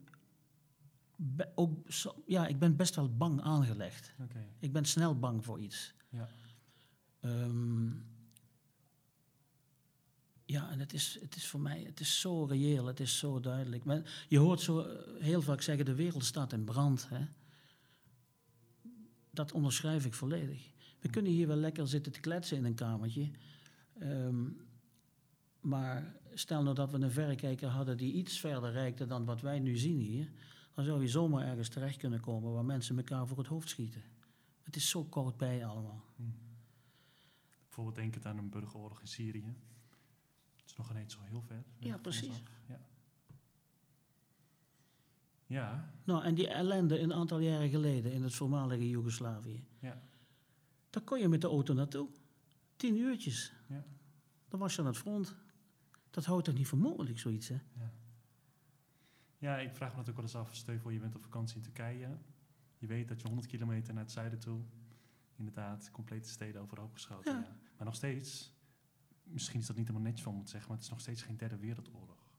be- ook, zo- ja, ik ben best wel bang aangelegd. Ik ben snel bang voor iets. ja. Ehm, ja, en het is, het is voor mij het is zo reëel, het is zo duidelijk. Men, je hoort zo eh, heel vaak zeggen, de wereld staat in brand. Hè? Dat onderschrijf ik volledig. We kunnen hier wel lekker zitten te kletsen in een kamertje. Ehm, maar stel nou dat we een verrekijker hadden die iets verder reikte dan wat wij nu zien hier. Dan zou je zomaar ergens terecht kunnen komen waar mensen elkaar voor het hoofd schieten. Het is zo koud bij allemaal. Hm. Bijvoorbeeld denkend aan een burgeroorlog in Syrië. Het is nog ineens zo heel ver. Ja, precies. Ja. ja, Nou, en die ellende een aantal jaren geleden in het voormalige Joegoslavië. ja, Daar kon je met de auto naartoe. Tien uurtjes. Ja. Dan was je aan het front. Dat houdt toch niet voor mogelijk, zoiets, hè? ja. Ja, ik vraag me natuurlijk wel eens af. Stel je voor, je bent op vakantie in Turkije. Je weet dat je 100 kilometer naar het zuiden toe... inderdaad, complete steden overhoop geschoten. Ja. Ja. Maar nog steeds... Misschien is dat niet helemaal netjes van moet zeggen... maar het is nog steeds geen derde wereldoorlog.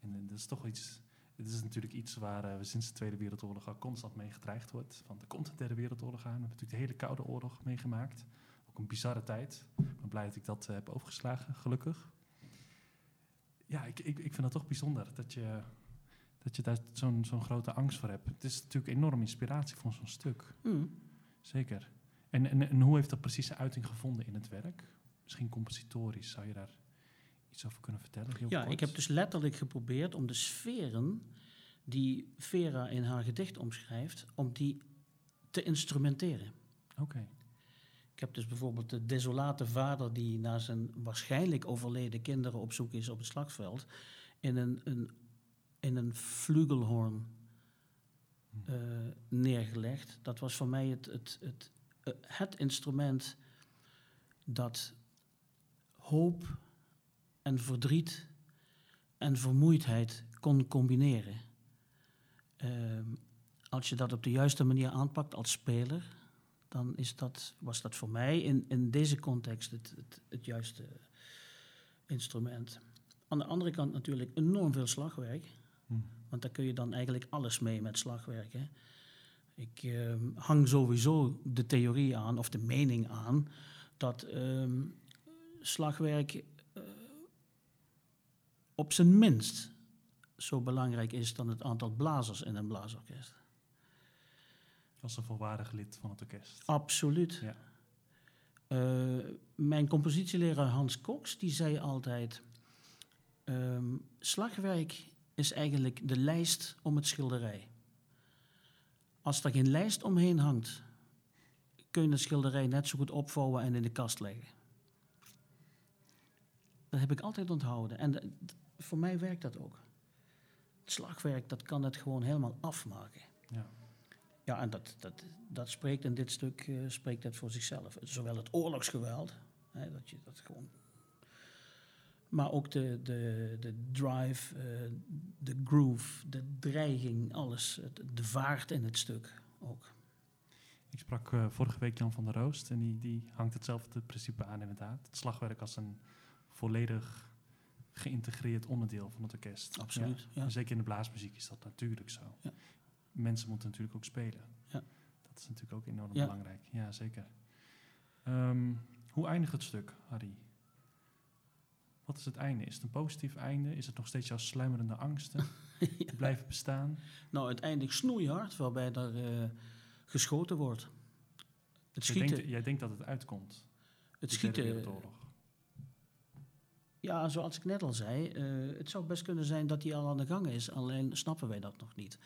En, dat is toch iets... Het is natuurlijk iets waar eh, we sinds de Tweede Wereldoorlog al constant mee gedreigd wordt. Van er komt een derde wereldoorlog aan. We hebben natuurlijk de hele Koude Oorlog meegemaakt. Ook een bizarre tijd. Ik ben blij dat ik dat eh, heb overgeslagen, gelukkig. Ja, ik, ik, ik vind dat toch bijzonder dat je, dat je daar zo'n zo'n grote angst voor hebt. Het is natuurlijk enorm inspiratie voor zo'n stuk. Hm. Zeker. En, en, en hoe heeft dat precies een uiting gevonden in het werk? Misschien compositorisch, zou je daar iets over kunnen vertellen? Heel Ja, kort? ik heb dus letterlijk geprobeerd om de sferen die Vera in haar gedicht omschrijft, om die te instrumenteren. Oké, Ik heb dus bijvoorbeeld de desolate vader die naar zijn waarschijnlijk overleden kinderen op zoek is op het slagveld, in een, een, in een flugelhorn eh, neergelegd. Dat was voor mij het, het, het, eh, het instrument dat hoop en verdriet en vermoeidheid kon combineren. Ehm, als je dat op de juiste manier aanpakt als speler, dan is dat, was dat voor mij in, in deze context het, het, het juiste instrument. Aan de andere kant natuurlijk enorm veel slagwerk. Want daar kun je dan eigenlijk alles mee met slagwerk. Hè. Ik ehm, hang sowieso de theorie aan, of de mening aan, dat ehm, slagwerk eh, op zijn minst zo belangrijk is dan het aantal blazers in een blaasorkest. als een volwaardig lid van het orkest. Absoluut. Ja. Eh, mijn compositieleraar Hans Cox die zei altijd: ehm, slagwerk is eigenlijk de lijst om het schilderij. Als er geen lijst omheen hangt, kun je het schilderij net zo goed opvouwen en in de kast leggen. Dat heb ik altijd onthouden. En voor mij werkt dat ook. Het slagwerk, dat kan het gewoon helemaal afmaken. Ja. Ja, en dat, dat, dat spreekt in dit stuk eh, spreekt dat voor zichzelf. Zowel het oorlogsgeweld, hè, dat je dat gewoon. Maar ook de, de, de drive, eh, de groove, de dreiging, alles. De vaart in het stuk ook. Ik sprak eh, vorige week Jan van der Roost en die, die hangt hetzelfde principe aan inderdaad. Het slagwerk als een volledig geïntegreerd onderdeel van het orkest. Absoluut. Ja. Ja. En zeker in de blaasmuziek is dat natuurlijk zo. Ja. Mensen moeten natuurlijk ook spelen. Ja. Dat is natuurlijk ook enorm belangrijk. Ja, zeker. Ehm, hoe eindigt het stuk, Harry? Wat is het einde? Is het een positief einde? Is het nog steeds jouw sluimerende angsten die blijven bestaan? Nou, uiteindelijk snoeihard, waarbij er eh, geschoten wordt. Het Jij schieten, denkt, jij denkt dat het uitkomt, het de schieten Wereldoorlog. ja, zoals ik net al zei, eh, het zou best kunnen zijn dat die al aan de gang is, alleen snappen wij dat nog niet.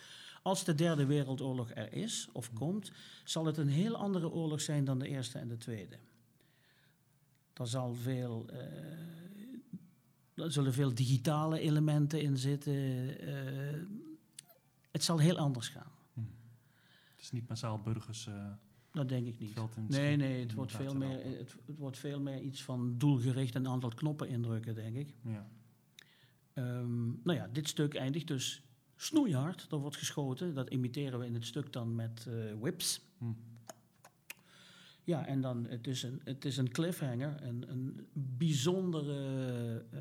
Als de derde wereldoorlog er is of komt, zal het een heel andere oorlog zijn dan de eerste en de tweede. Er zal veel, eh, er zullen veel digitale elementen in zitten. eh, het zal heel anders gaan. Het is niet massaal burgers eh, Dat denk ik niet. Nee, nee, het wordt, veel meer, het, het wordt veel meer iets van doelgericht een aantal knoppen indrukken, denk ik. Ja. Ehm, nou ja, dit stuk eindigt dus snoeihard. Er wordt geschoten. Dat imiteren we in het stuk dan met eh, whips. Hm. Ja, en dan, het is een, het is een cliffhanger. Een, een bijzondere eh,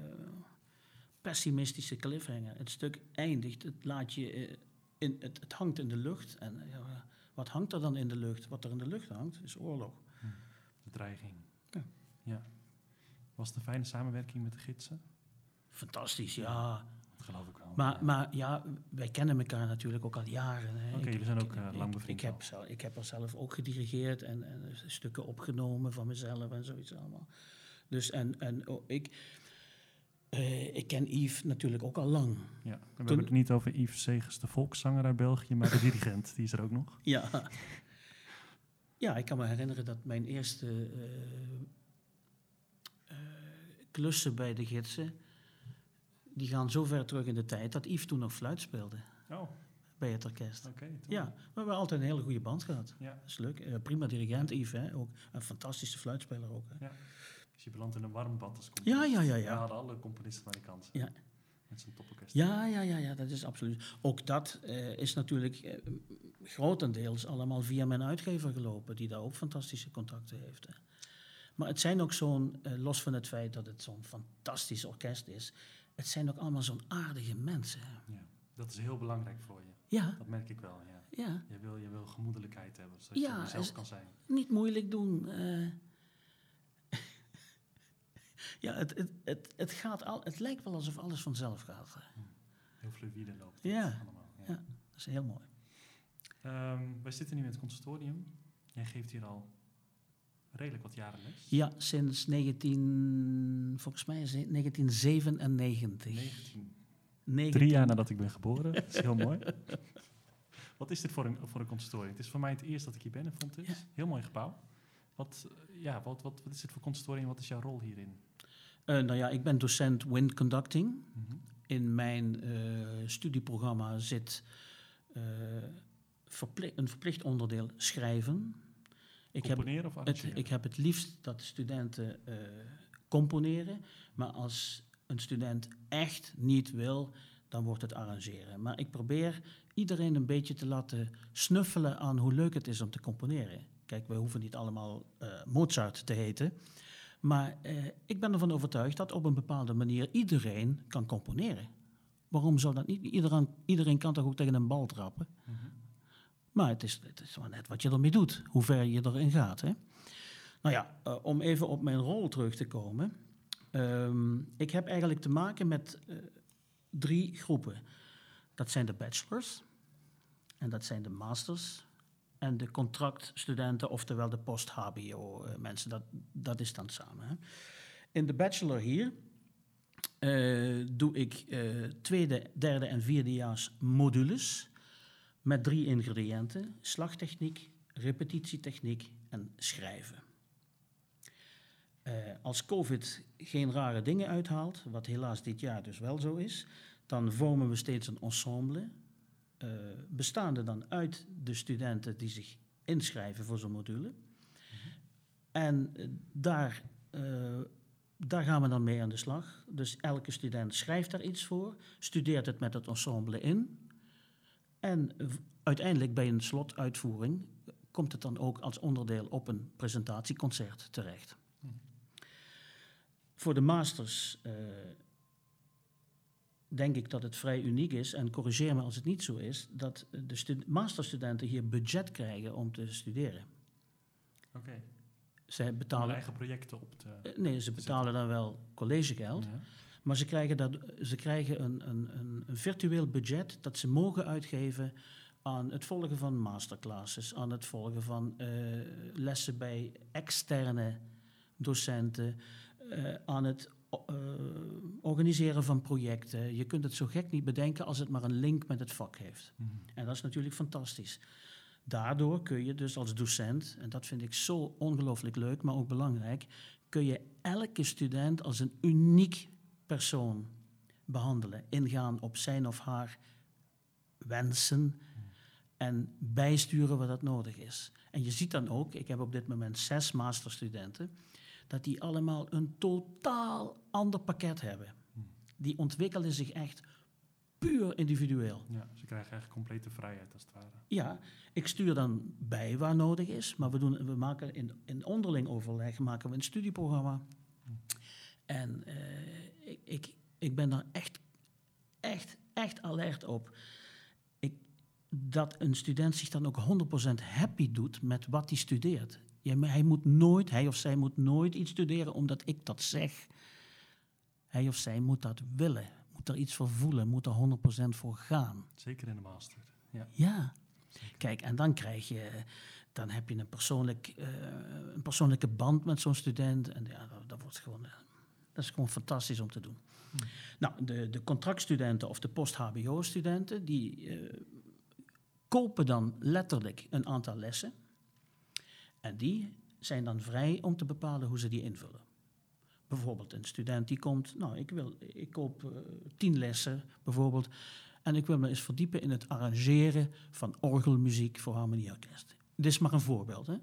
pessimistische cliffhanger. Het stuk eindigt, het laat je... eh, in, het, het hangt in de lucht. En eh, wat hangt er dan in de lucht? Wat er in de lucht hangt, is oorlog. De dreiging. Ja. ja. Was het een fijne samenwerking met de gidsen? Fantastisch, ja. Geloof ik wel. Maar, maar ja, wij kennen elkaar natuurlijk ook al jaren. Oké, Ik- jullie zijn ik- ook, eh, ik- lang ik, bevriend heb, al. zelf- ik heb er zelf ook gedirigeerd en, en stukken opgenomen van mezelf en zoiets allemaal. Dus en, en oh, ik, eh, ik ken Yves natuurlijk ook al lang. ja. We hebben het niet over Yves Segers, de volkszanger uit België, maar de dirigent, die is er ook nog. Ja. ja, ik kan me herinneren dat mijn eerste eh, klussen bij de gidsen, die gaan zo ver terug in de tijd dat Yves toen nog fluit speelde Oh, bij het orkest. Ja, maar we hebben altijd een hele goede band gehad. Ja. Dat is leuk. Eh, prima dirigent Yves, hè? ook een fantastische fluitspeler ook. Hè? Dus je belandt in een warm bad als componist. Ja, ja, ja, We ja. hadden alle componisten maar de kans. Ja. Met zijn toporkest. Ja, ja, ja, ja, dat is absoluut. Ook dat eh, is natuurlijk eh, grotendeels allemaal via mijn uitgever gelopen, die daar ook fantastische contacten heeft. Hè. Maar het zijn ook zo'n, los van het feit dat het zo'n fantastisch orkest is, het zijn ook allemaal zo'n aardige mensen. Ja. Dat is heel belangrijk voor je. Ja, Dat merk ik wel, ja. ja. Je wil, je wil gemoedelijkheid hebben, zodat Ja, je jezelf is- kan zijn. Niet moeilijk doen. eh. ja, het, het, het, het, gaat al, het lijkt wel alsof alles vanzelf gaat. hè. Heel fluïde loopt het Ja. allemaal. Ja. Ja. Dat is heel mooi. Ehm, wij zitten nu in het conservatorium. Jij geeft hier al redelijk wat jaren les. Ja, sinds 19, volgens mij is het 1997. 19. 19 Drie jaar nadat ik ben geboren. Dat is heel mooi. Wat is dit voor een, voor een conservatorium? Het is voor mij het eerst dat ik hier ben in Fontys. Ja. Heel mooi gebouw. Wat, eh, ja, wat, wat, wat is dit voor conservatorium? Wat is jouw rol hierin? Eh, nou ja, ik ben docent wind conducting. Mhm. In mijn eh, studieprogramma zit verpli- een verplicht onderdeel schrijven. Ik heb, Componeren of het, ik heb het liefst dat de studenten eh, componeren. Maar als een student echt niet wil, dan wordt het arrangeren. Maar ik probeer iedereen een beetje te laten snuffelen aan hoe leuk het is om te componeren. Kijk, we hoeven niet allemaal eh, Mozart te heten. Maar eh, ik ben ervan overtuigd dat op een bepaalde manier iedereen kan componeren. Waarom zou dat niet? Iedereen, iedereen kan toch ook tegen een bal trappen? Mhm. Maar het is, het is maar net wat je ermee doet, hoe ver je erin gaat. Hè? Nou ja, eh, om even op mijn rol terug te komen. Ehm, ik heb eigenlijk te maken met eh, drie groepen. Dat zijn de bachelors, en dat zijn de masters, en de contractstudenten, oftewel de post-HBO-mensen. Dat, dat is dan samen. Hè? In de bachelor hier eh, doe ik eh, tweede, derde en vierdejaars modules met drie ingrediënten: slagtechniek, repetitietechniek en schrijven. Eh, als COVID geen rare dingen uithaalt, wat helaas dit jaar dus wel zo is, dan vormen we steeds een ensemble, eh, bestaande dan uit de studenten die zich inschrijven voor zo'n module. En eh, daar, daar gaan we dan mee aan de slag. Dus elke student schrijft daar iets voor, studeert het met het ensemble in. En uiteindelijk bij een slotuitvoering komt het dan ook als onderdeel op een presentatieconcert terecht. Voor de masters eh, denk ik dat het vrij uniek is, en corrigeer me als het niet zo is, dat de stu- masterstudenten hier budget krijgen om te studeren. Oké. Om betalen, eigen projecten op te... eh, nee, ze betalen dan wel collegegeld, Ja. Maar ze krijgen, dat, ze krijgen een, een, een, virtueel budget dat ze mogen uitgeven aan het volgen van masterclasses, aan het volgen van eh, lessen bij externe docenten, eh, aan het eh, organiseren van projecten. Je kunt het zo gek niet bedenken als het maar een link met het vak heeft. Mhm. En dat is natuurlijk fantastisch. Daardoor kun je dus als docent, en dat vind ik zo ongelooflijk leuk, maar ook belangrijk, kun je elke student als een uniek persoon behandelen. Ingaan op zijn of haar wensen en bijsturen wat dat nodig is. En je ziet dan ook, ik heb op dit moment zes masterstudenten, dat die allemaal een totaal ander pakket hebben. Die ontwikkelen zich echt puur individueel. Ja, ze krijgen eigenlijk complete vrijheid als het ware. Ja, ik stuur dan bij waar nodig is, maar we, doen, we maken in, in onderling overleg maken we een studieprogramma. En eh, ik, ik, ben daar echt, echt, echt alert op. Ik, dat een student zich dan ook 100% happy doet met wat hij studeert. Ja, hij moet nooit, hij of zij moet nooit iets studeren omdat ik dat zeg. Hij of zij moet dat willen, moet er iets voor voelen, moet er 100% voor gaan. Zeker in de master. Ja. Ja. Kijk, en dan krijg je, dan heb je een, persoonlijk, eh, een persoonlijke band met zo'n student. En ja, dat, dat wordt gewoon, eh, dat is gewoon fantastisch om te doen. Nou, de, de contractstudenten of de post-HBO-studenten, die eh, kopen dan letterlijk een aantal lessen. En die zijn dan vrij om te bepalen hoe ze die invullen. Bijvoorbeeld een student die komt, nou, ik, wil, ik koop eh, tien lessen bijvoorbeeld. En ik wil me eens verdiepen in het arrangeren van orgelmuziek voor harmonieorkest. Dit is maar een voorbeeld. Hè?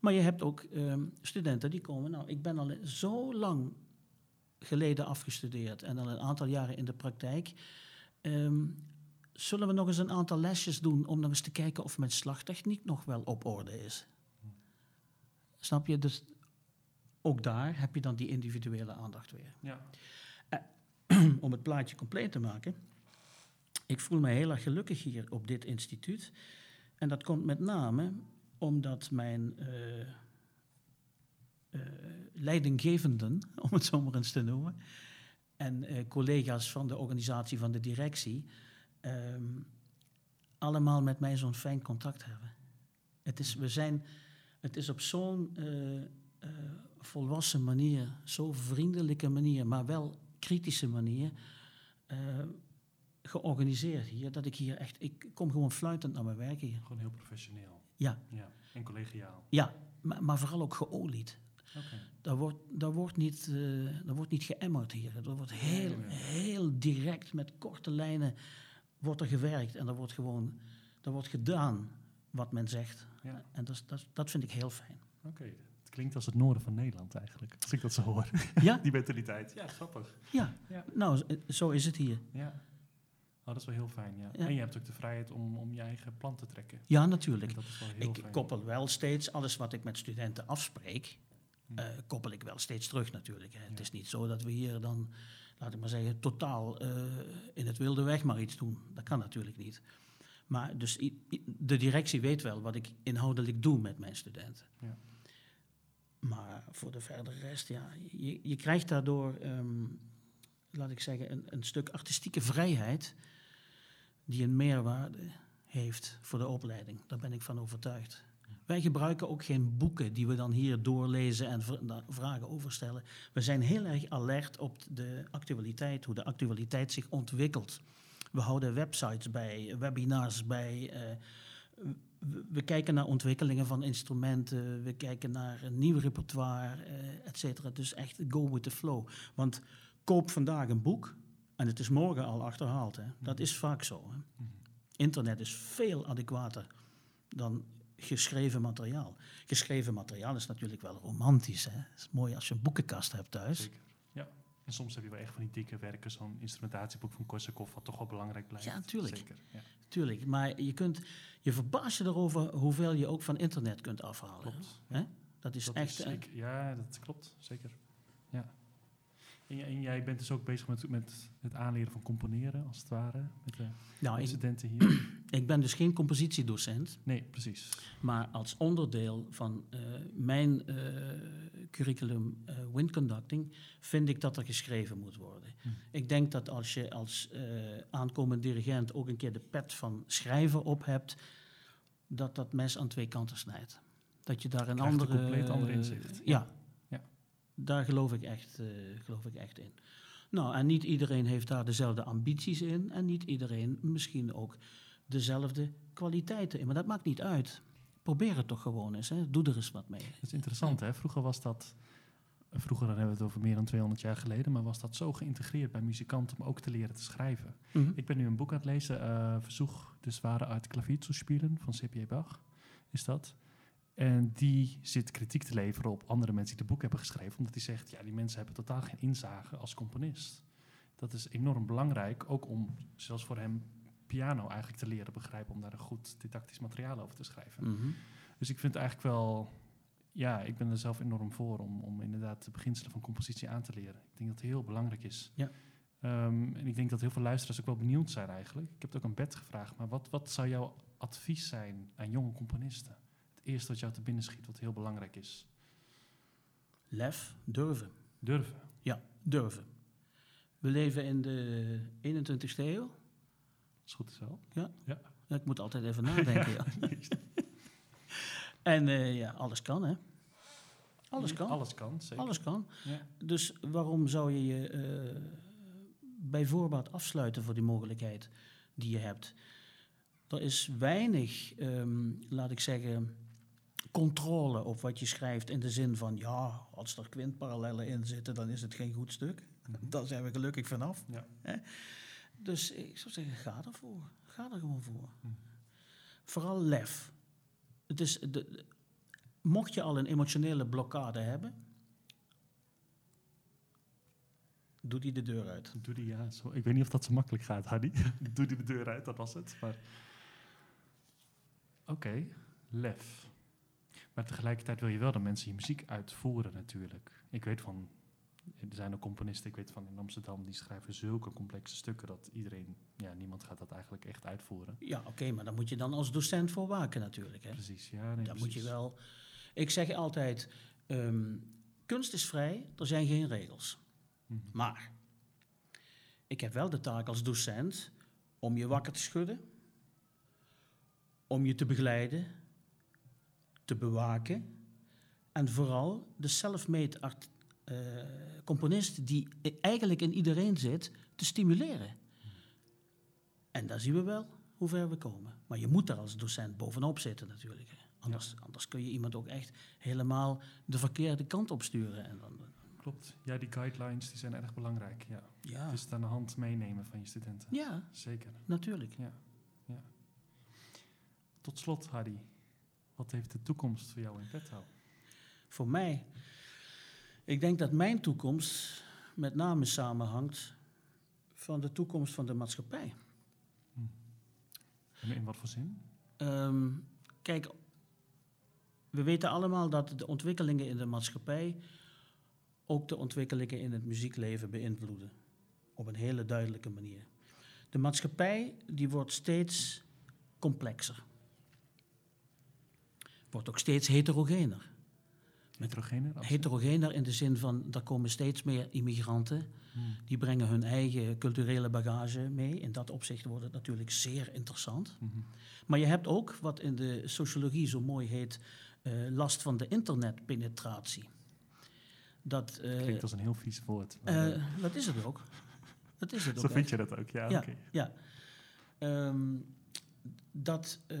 Maar je hebt ook ehm, studenten die komen, nou, ik ben al zo lang geleden afgestudeerd en al een aantal jaren in de praktijk. Ehm, zullen we nog eens een aantal lesjes doen om nog eens te kijken of mijn slagtechniek nog wel op orde is? Snap je? Dus ook daar heb je dan die individuele aandacht weer. Ja. Om het plaatje compleet te maken. Ik voel me heel erg gelukkig hier op dit instituut. En dat komt met name omdat mijn eh, eh, leidinggevenden, om het zo maar eens te noemen, en eh, collega's van de organisatie van de directie, ehm, allemaal met mij zo'n fijn contact hebben. Het is, we zijn, het is op zo'n eh, eh, volwassen manier, zo'n vriendelijke manier, maar wel kritische manier, georganiseerd hier, dat ik hier echt, ik kom gewoon fluitend naar mijn werk hier. Gewoon heel professioneel. Ja, Ja. En collegiaal. ja maar, maar vooral ook geolied. Oké. Daar wordt, daar wordt, niet, eh daar wordt niet geëmmerd hier. Er wordt heel, heel direct, met korte lijnen, wordt er gewerkt. En er wordt gewoon er wordt gedaan wat men zegt. Ja. En dat, dat, dat vind ik heel fijn. Oké. Het klinkt als het noorden van Nederland eigenlijk. Als ik dat zo hoor. Ja, Die mentaliteit. Ja, grappig. ja. Ja. nou, z- zo is het hier. Ja. Oh, dat is wel heel fijn, ja. Ja. En je hebt ook de vrijheid om, om je eigen plan te trekken. Ja, natuurlijk. Dat Ik fijn. koppel wel steeds alles wat ik met studenten afspreek, Eh, koppel ik wel steeds terug natuurlijk. Hè. Het is niet zo dat we hier dan, laat ik maar zeggen, totaal eh, in het wilde weg maar iets doen. Dat kan natuurlijk niet. Maar dus de directie weet wel wat ik inhoudelijk doe met mijn studenten. Ja. Maar voor de verdere rest, ja, je, je krijgt daardoor, ehm, laat ik zeggen, een, een stuk artistieke vrijheid die een meerwaarde heeft voor de opleiding. Daar ben ik van overtuigd. Wij gebruiken ook geen boeken die we dan hier doorlezen en vragen over stellen. We zijn heel erg alert op de actualiteit, hoe de actualiteit zich ontwikkelt. We houden websites bij, webinars bij. eh, we, kijken naar ontwikkelingen van instrumenten, we kijken naar een nieuw repertoire, eh et cetera. Dus echt go with the flow. Want koop vandaag een boek en het is morgen al achterhaald. Hè. Dat is vaak zo. Hè. Mhm. Internet is veel adequater dan geschreven materiaal. Geschreven materiaal is natuurlijk wel romantisch. Hè. Het is mooi als je een boekenkast hebt thuis. Zeker. Ja. En soms heb je wel echt van die dikke werken, zo'n instrumentatieboek van Korsakov, wat toch wel belangrijk blijft. Ja, tuurlijk. Zeker. Ja. Tuurlijk, maar je, kunt, je verbaast je erover hoeveel je ook van internet kunt afhalen. Klopt. Hè? Dat is Dat echt... is zeker- ja, dat klopt. Zeker. Ja. En, jij bent dus ook bezig met, met het aanleren van componeren, als het ware, met de nou, studenten hier. ik ben dus geen compositiedocent, Nee, precies. maar als onderdeel van eh, mijn eh, curriculum eh wind conducting vind ik dat er geschreven moet worden. Hm. Ik denk dat als je als aankomend dirigent ook een keer de pet van schrijven op hebt, dat dat mes aan twee kanten snijdt. Dat je daar een Krijgt een andere... compleet ander inzicht. ja. Daar geloof ik, echt, eh, geloof ik echt in. Nou, en niet iedereen heeft daar dezelfde ambities in. En niet iedereen misschien ook dezelfde kwaliteiten in. Maar dat maakt niet uit. Probeer het toch gewoon eens. Hè. Doe er eens wat mee. Dat is interessant, hè? Vroeger was dat... Vroeger, dan hebben we het over meer dan 200 jaar geleden... maar was dat zo geïntegreerd bij muzikanten om ook te leren te schrijven. Mhm. Ik ben nu een boek aan het lezen, eh Verzoek des Ware uit spielen van C.P. Bach, is dat. En die zit kritiek te leveren op andere mensen die het boek hebben geschreven, omdat hij zegt, ja, die mensen hebben totaal geen inzage als componist. Dat is enorm belangrijk, ook om, zelfs voor hem, piano eigenlijk te leren begrijpen, om daar een goed didactisch materiaal over te schrijven. Mhm. Dus ik vind eigenlijk wel, ja, ik ben er zelf enorm voor om, om inderdaad de beginselen van compositie aan te leren. Ik denk dat het heel belangrijk is. Ja. Ehm, en ik denk dat heel veel luisteraars ook wel benieuwd zijn eigenlijk. Ik heb het ook aan Bert gevraagd, maar wat, wat zou jouw advies zijn aan jonge componisten? Het eerste wat jou te binnen schiet, wat heel belangrijk is. Lef, durven. Durven. Ja, durven. We leven in de 21ste eeuw. Is goed zo. Ja, ik moet altijd even nadenken. ja. En eh, ja, alles kan, hè? Alles kan. Alles kan, zeker. Alles kan. Ja. Dus waarom zou je je eh, bij voorbaat afsluiten voor die mogelijkheid die je hebt? Er is weinig, ehm, laat ik zeggen, controle op wat je schrijft in de zin van, ja, als er kwintparallellen in zitten, dan is het geen goed stuk. Daar zijn we gelukkig vanaf. Ja. Hè? Dus ik zou zeggen, ga ervoor. Ga er gewoon voor. Mhm. Vooral lef. Het is de, de- mocht je al een emotionele blokkade hebben, doe die de deur uit. Doe die, ja, zo. Ik weet niet of dat zo makkelijk gaat, Hadi. Doe die de deur uit, dat was het. Maar... Oké, lef. Maar tegelijkertijd wil je wel dat mensen je muziek uitvoeren natuurlijk. Ik weet van, er zijn ook componisten, ik weet van in Amsterdam, die schrijven zulke complexe stukken dat iedereen, ja, niemand gaat dat eigenlijk echt uitvoeren. Ja, oké, maar daar moet je dan als docent voor waken natuurlijk. Hè? Precies, ja. Nee, Daar moet je wel... Ik zeg altijd, ehm, kunst is vrij, er zijn geen regels. Mhm. Maar ik heb wel de taak als docent om je wakker te schudden, om je te begeleiden, te bewaken en vooral de self-made art, eh, componist die i- eigenlijk in iedereen zit, te stimuleren. En daar zien we wel hoe ver we komen. Maar je moet daar als docent bovenop zitten natuurlijk. Anders, anders kun je iemand ook echt helemaal de verkeerde kant op sturen. En dan, Klopt. Ja, die guidelines die zijn erg belangrijk. Ja. ja. Dus het aan de hand meenemen van je studenten. ja, Zeker. natuurlijk. Tot slot, Hadi. Wat heeft de toekomst voor jou in petto? Voor mij, ik denk dat mijn toekomst met name samenhangt van de toekomst van de maatschappij. En in wat voor zin? Ehm, kijk, we weten allemaal dat de ontwikkelingen in de maatschappij ook de ontwikkelingen in het muziekleven beïnvloeden. Op een hele duidelijke manier. De maatschappij die wordt steeds complexer. Wordt ook steeds heterogener. Heterogene? absoluut. Heterogener in de zin van, er komen steeds meer immigranten. Hmm. Die brengen hun eigen culturele bagage mee. In dat opzicht wordt het natuurlijk zeer interessant. Mhm. Maar je hebt ook, wat in de sociologie zo mooi heet, eh, last van de internetpenetratie. Dat, eh, Klinkt als een heel vies woord. maar, eh, dat is het ook. Dat is het ook. zo vind echt. je dat ook? Ja, Ja. Ja. Ehm, dat, eh,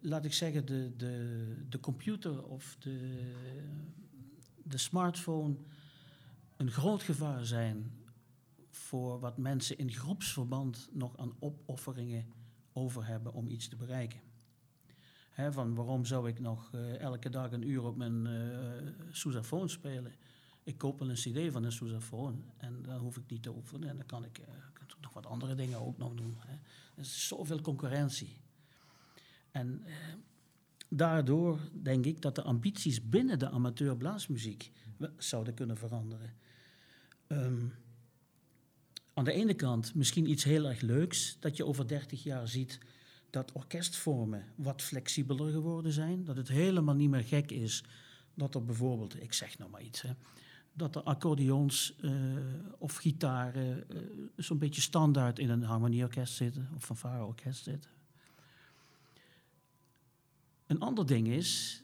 laat ik zeggen, de, de, de computer of de, de smartphone een groot gevaar zijn voor wat mensen in groepsverband nog aan opofferingen over hebben om iets te bereiken. Van waarom zou ik nog eh, elke dag een uur op mijn eh sousaphone spelen? Ik koop wel een cd van een sousaphone en dan hoef ik niet te oefenen en dan kan ik, kan ik nog wat andere dingen ook nog doen. Hè. Er is zoveel concurrentie. En eh, daardoor denk ik dat de ambities binnen de amateurblaasmuziek zouden kunnen veranderen. Ehm, aan de ene kant misschien iets heel erg leuks, dat je over 30 jaar ziet dat orkestvormen wat flexibeler geworden zijn. Dat het helemaal niet meer gek is dat er bijvoorbeeld, ik zeg nog maar iets, hè, dat er accordeons eh, of gitaren eh, zo'n beetje standaard in een harmonieorkest zitten of fanfareorkest zitten. Een ander ding is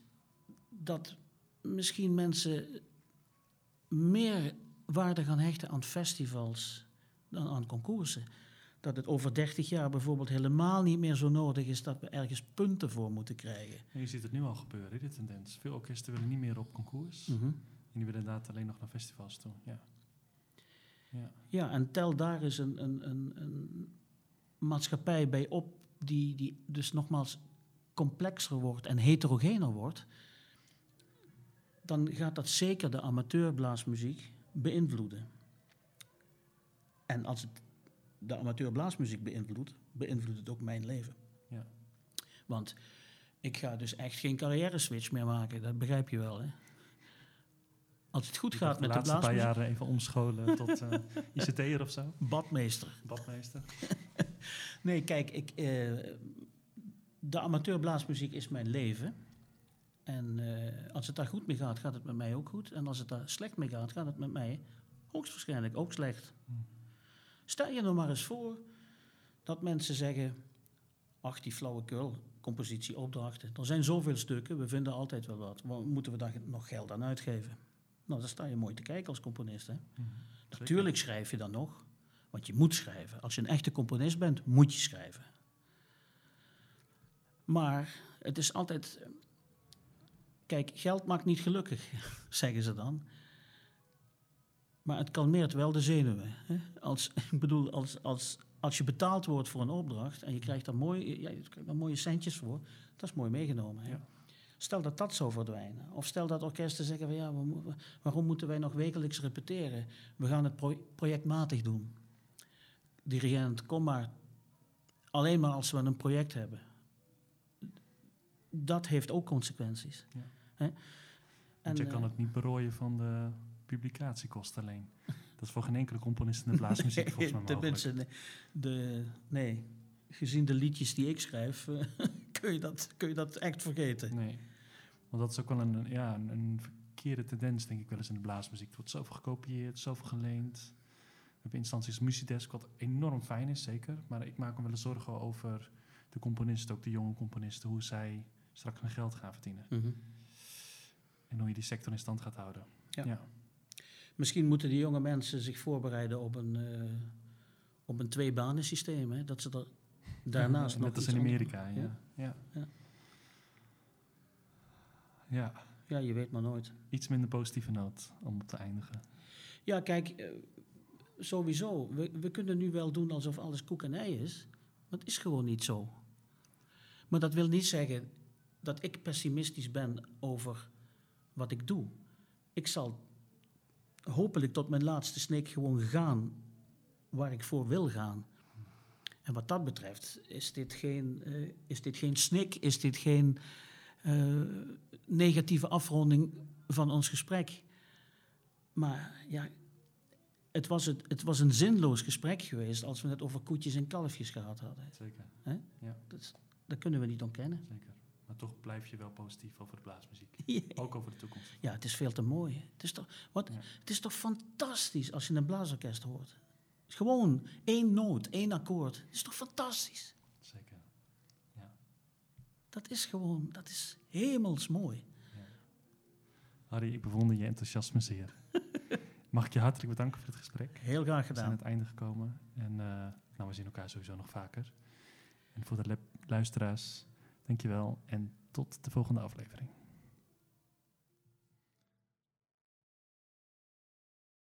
dat misschien mensen meer waarde gaan hechten aan festivals dan aan concoursen. Dat het over 30 jaar bijvoorbeeld helemaal niet meer zo nodig is dat we ergens punten voor moeten krijgen. En je ziet het nu al gebeuren, die tendens. Veel orkesten willen niet meer op concours. Mhm. En die willen inderdaad alleen nog naar festivals toe. Ja. Ja. Ja, en tel daar eens een, een, een, een maatschappij bij op die, die dus nogmaals complexer wordt en heterogener wordt, dan gaat dat zeker de amateurblaasmuziek beïnvloeden. En als het de amateurblaasmuziek beïnvloedt, beïnvloedt het ook mijn leven. Ja. Want ik ga dus echt geen carrière switch meer maken, dat begrijp je wel. Hè? Als het goed Je gaat met de de laatste paar blaasmuziek, jaren even omscholen tot eh ICT'er of zo. badmeester. Badmeester. Nee, kijk, ik, eh, de amateurblaasmuziek is mijn leven. En eh, als het daar goed mee gaat, gaat het met mij ook goed. En als het daar slecht mee gaat, gaat het met mij hoogstwaarschijnlijk ook slecht. Hmm. Stel je nou maar eens voor dat mensen zeggen... Ach, die flauwekul, compositie, opdrachten. Er zijn zoveel stukken, we vinden altijd wel wat. Waar moeten we daar nog geld aan uitgeven? Nou, dan sta je mooi te kijken als componist, hè? Mhm. Natuurlijk schrijf je dan nog, want je moet schrijven. Als je een echte componist bent, moet je schrijven. Maar het is altijd. Kijk, geld maakt niet gelukkig, zeggen ze dan. Maar het kalmeert wel de zenuwen. Hè? Als, ik bedoel, als, als, als je betaald wordt voor een opdracht en je krijgt daar, mooi, ja, je krijgt daar mooie centjes voor, dat is mooi meegenomen. Hè? Ja. Stel dat dat zou verdwijnen. Of stel dat orkesten zeggen van ja, waarom moeten wij nog wekelijks repeteren? We gaan het pro- projectmatig doen. Dirigent, kom maar. Alleen maar als we een project hebben. Dat heeft ook consequenties. Ja. Hè? Want je eh, kan het niet berooien van de publicatiekosten alleen. Dat is voor geen enkele componist in de blaasmuziek volgens mij. Tenminste, nee, de, nee, gezien de liedjes die ik schrijf, eh, kun, je dat, kun je dat echt vergeten. Nee. Want dat is ook wel een, ja, een, een verkeerde tendens, denk ik wel eens in de blaasmuziek. Er wordt zoveel gekopieerd, zoveel geleend. We hebben instanties Musidesk, wat enorm fijn is, zeker. Maar ik maak me wel eens zorgen over de componisten, ook de jonge componisten, hoe zij straks hun geld gaan verdienen. Mhm. En hoe je die sector in stand gaat houden. Ja. ja. Misschien moeten die jonge mensen zich voorbereiden op een, eh op een tweebanensysteem. Hè? Dat ze er daarnaast nog Net als in Amerika, ja. Ja. Ja. Ja. ja. Ja, je weet maar nooit. iets minder positieve noot om op te eindigen. Ja, kijk, eh, sowieso. We, we kunnen nu wel doen alsof alles koek en ei is. Maar het is gewoon niet zo. Maar dat wil niet zeggen dat ik pessimistisch ben over wat ik doe. Ik zal hopelijk tot mijn laatste snik gewoon gaan waar ik voor wil gaan. En wat dat betreft is dit geen, eh, is dit geen snik, is dit geen eh, negatieve afronding van ons gesprek. Maar ja, het was, het, het was een zinloos gesprek geweest als we het over koetjes en kalfjes gehad hadden. Zeker, Dat, is- dat kunnen we niet ontkennen. zeker. Toch blijf je wel positief over de blaasmuziek. Ja. Ook over de toekomst. Ja, het is veel te mooi. Het is toch, wat, Ja. het is toch fantastisch als je een blaasorkest hoort. Gewoon één noot, één akkoord. Het is toch fantastisch. Zeker. Dat is gewoon, dat is hemels mooi. Harry, ik bewonder je enthousiasme zeer. Mag ik je hartelijk bedanken voor het gesprek? Heel graag We zijn aan gedaan. het einde gekomen. En eh, nou, we zien elkaar sowieso nog vaker. En voor de luisteraars, dankjewel. En tot de volgende aflevering.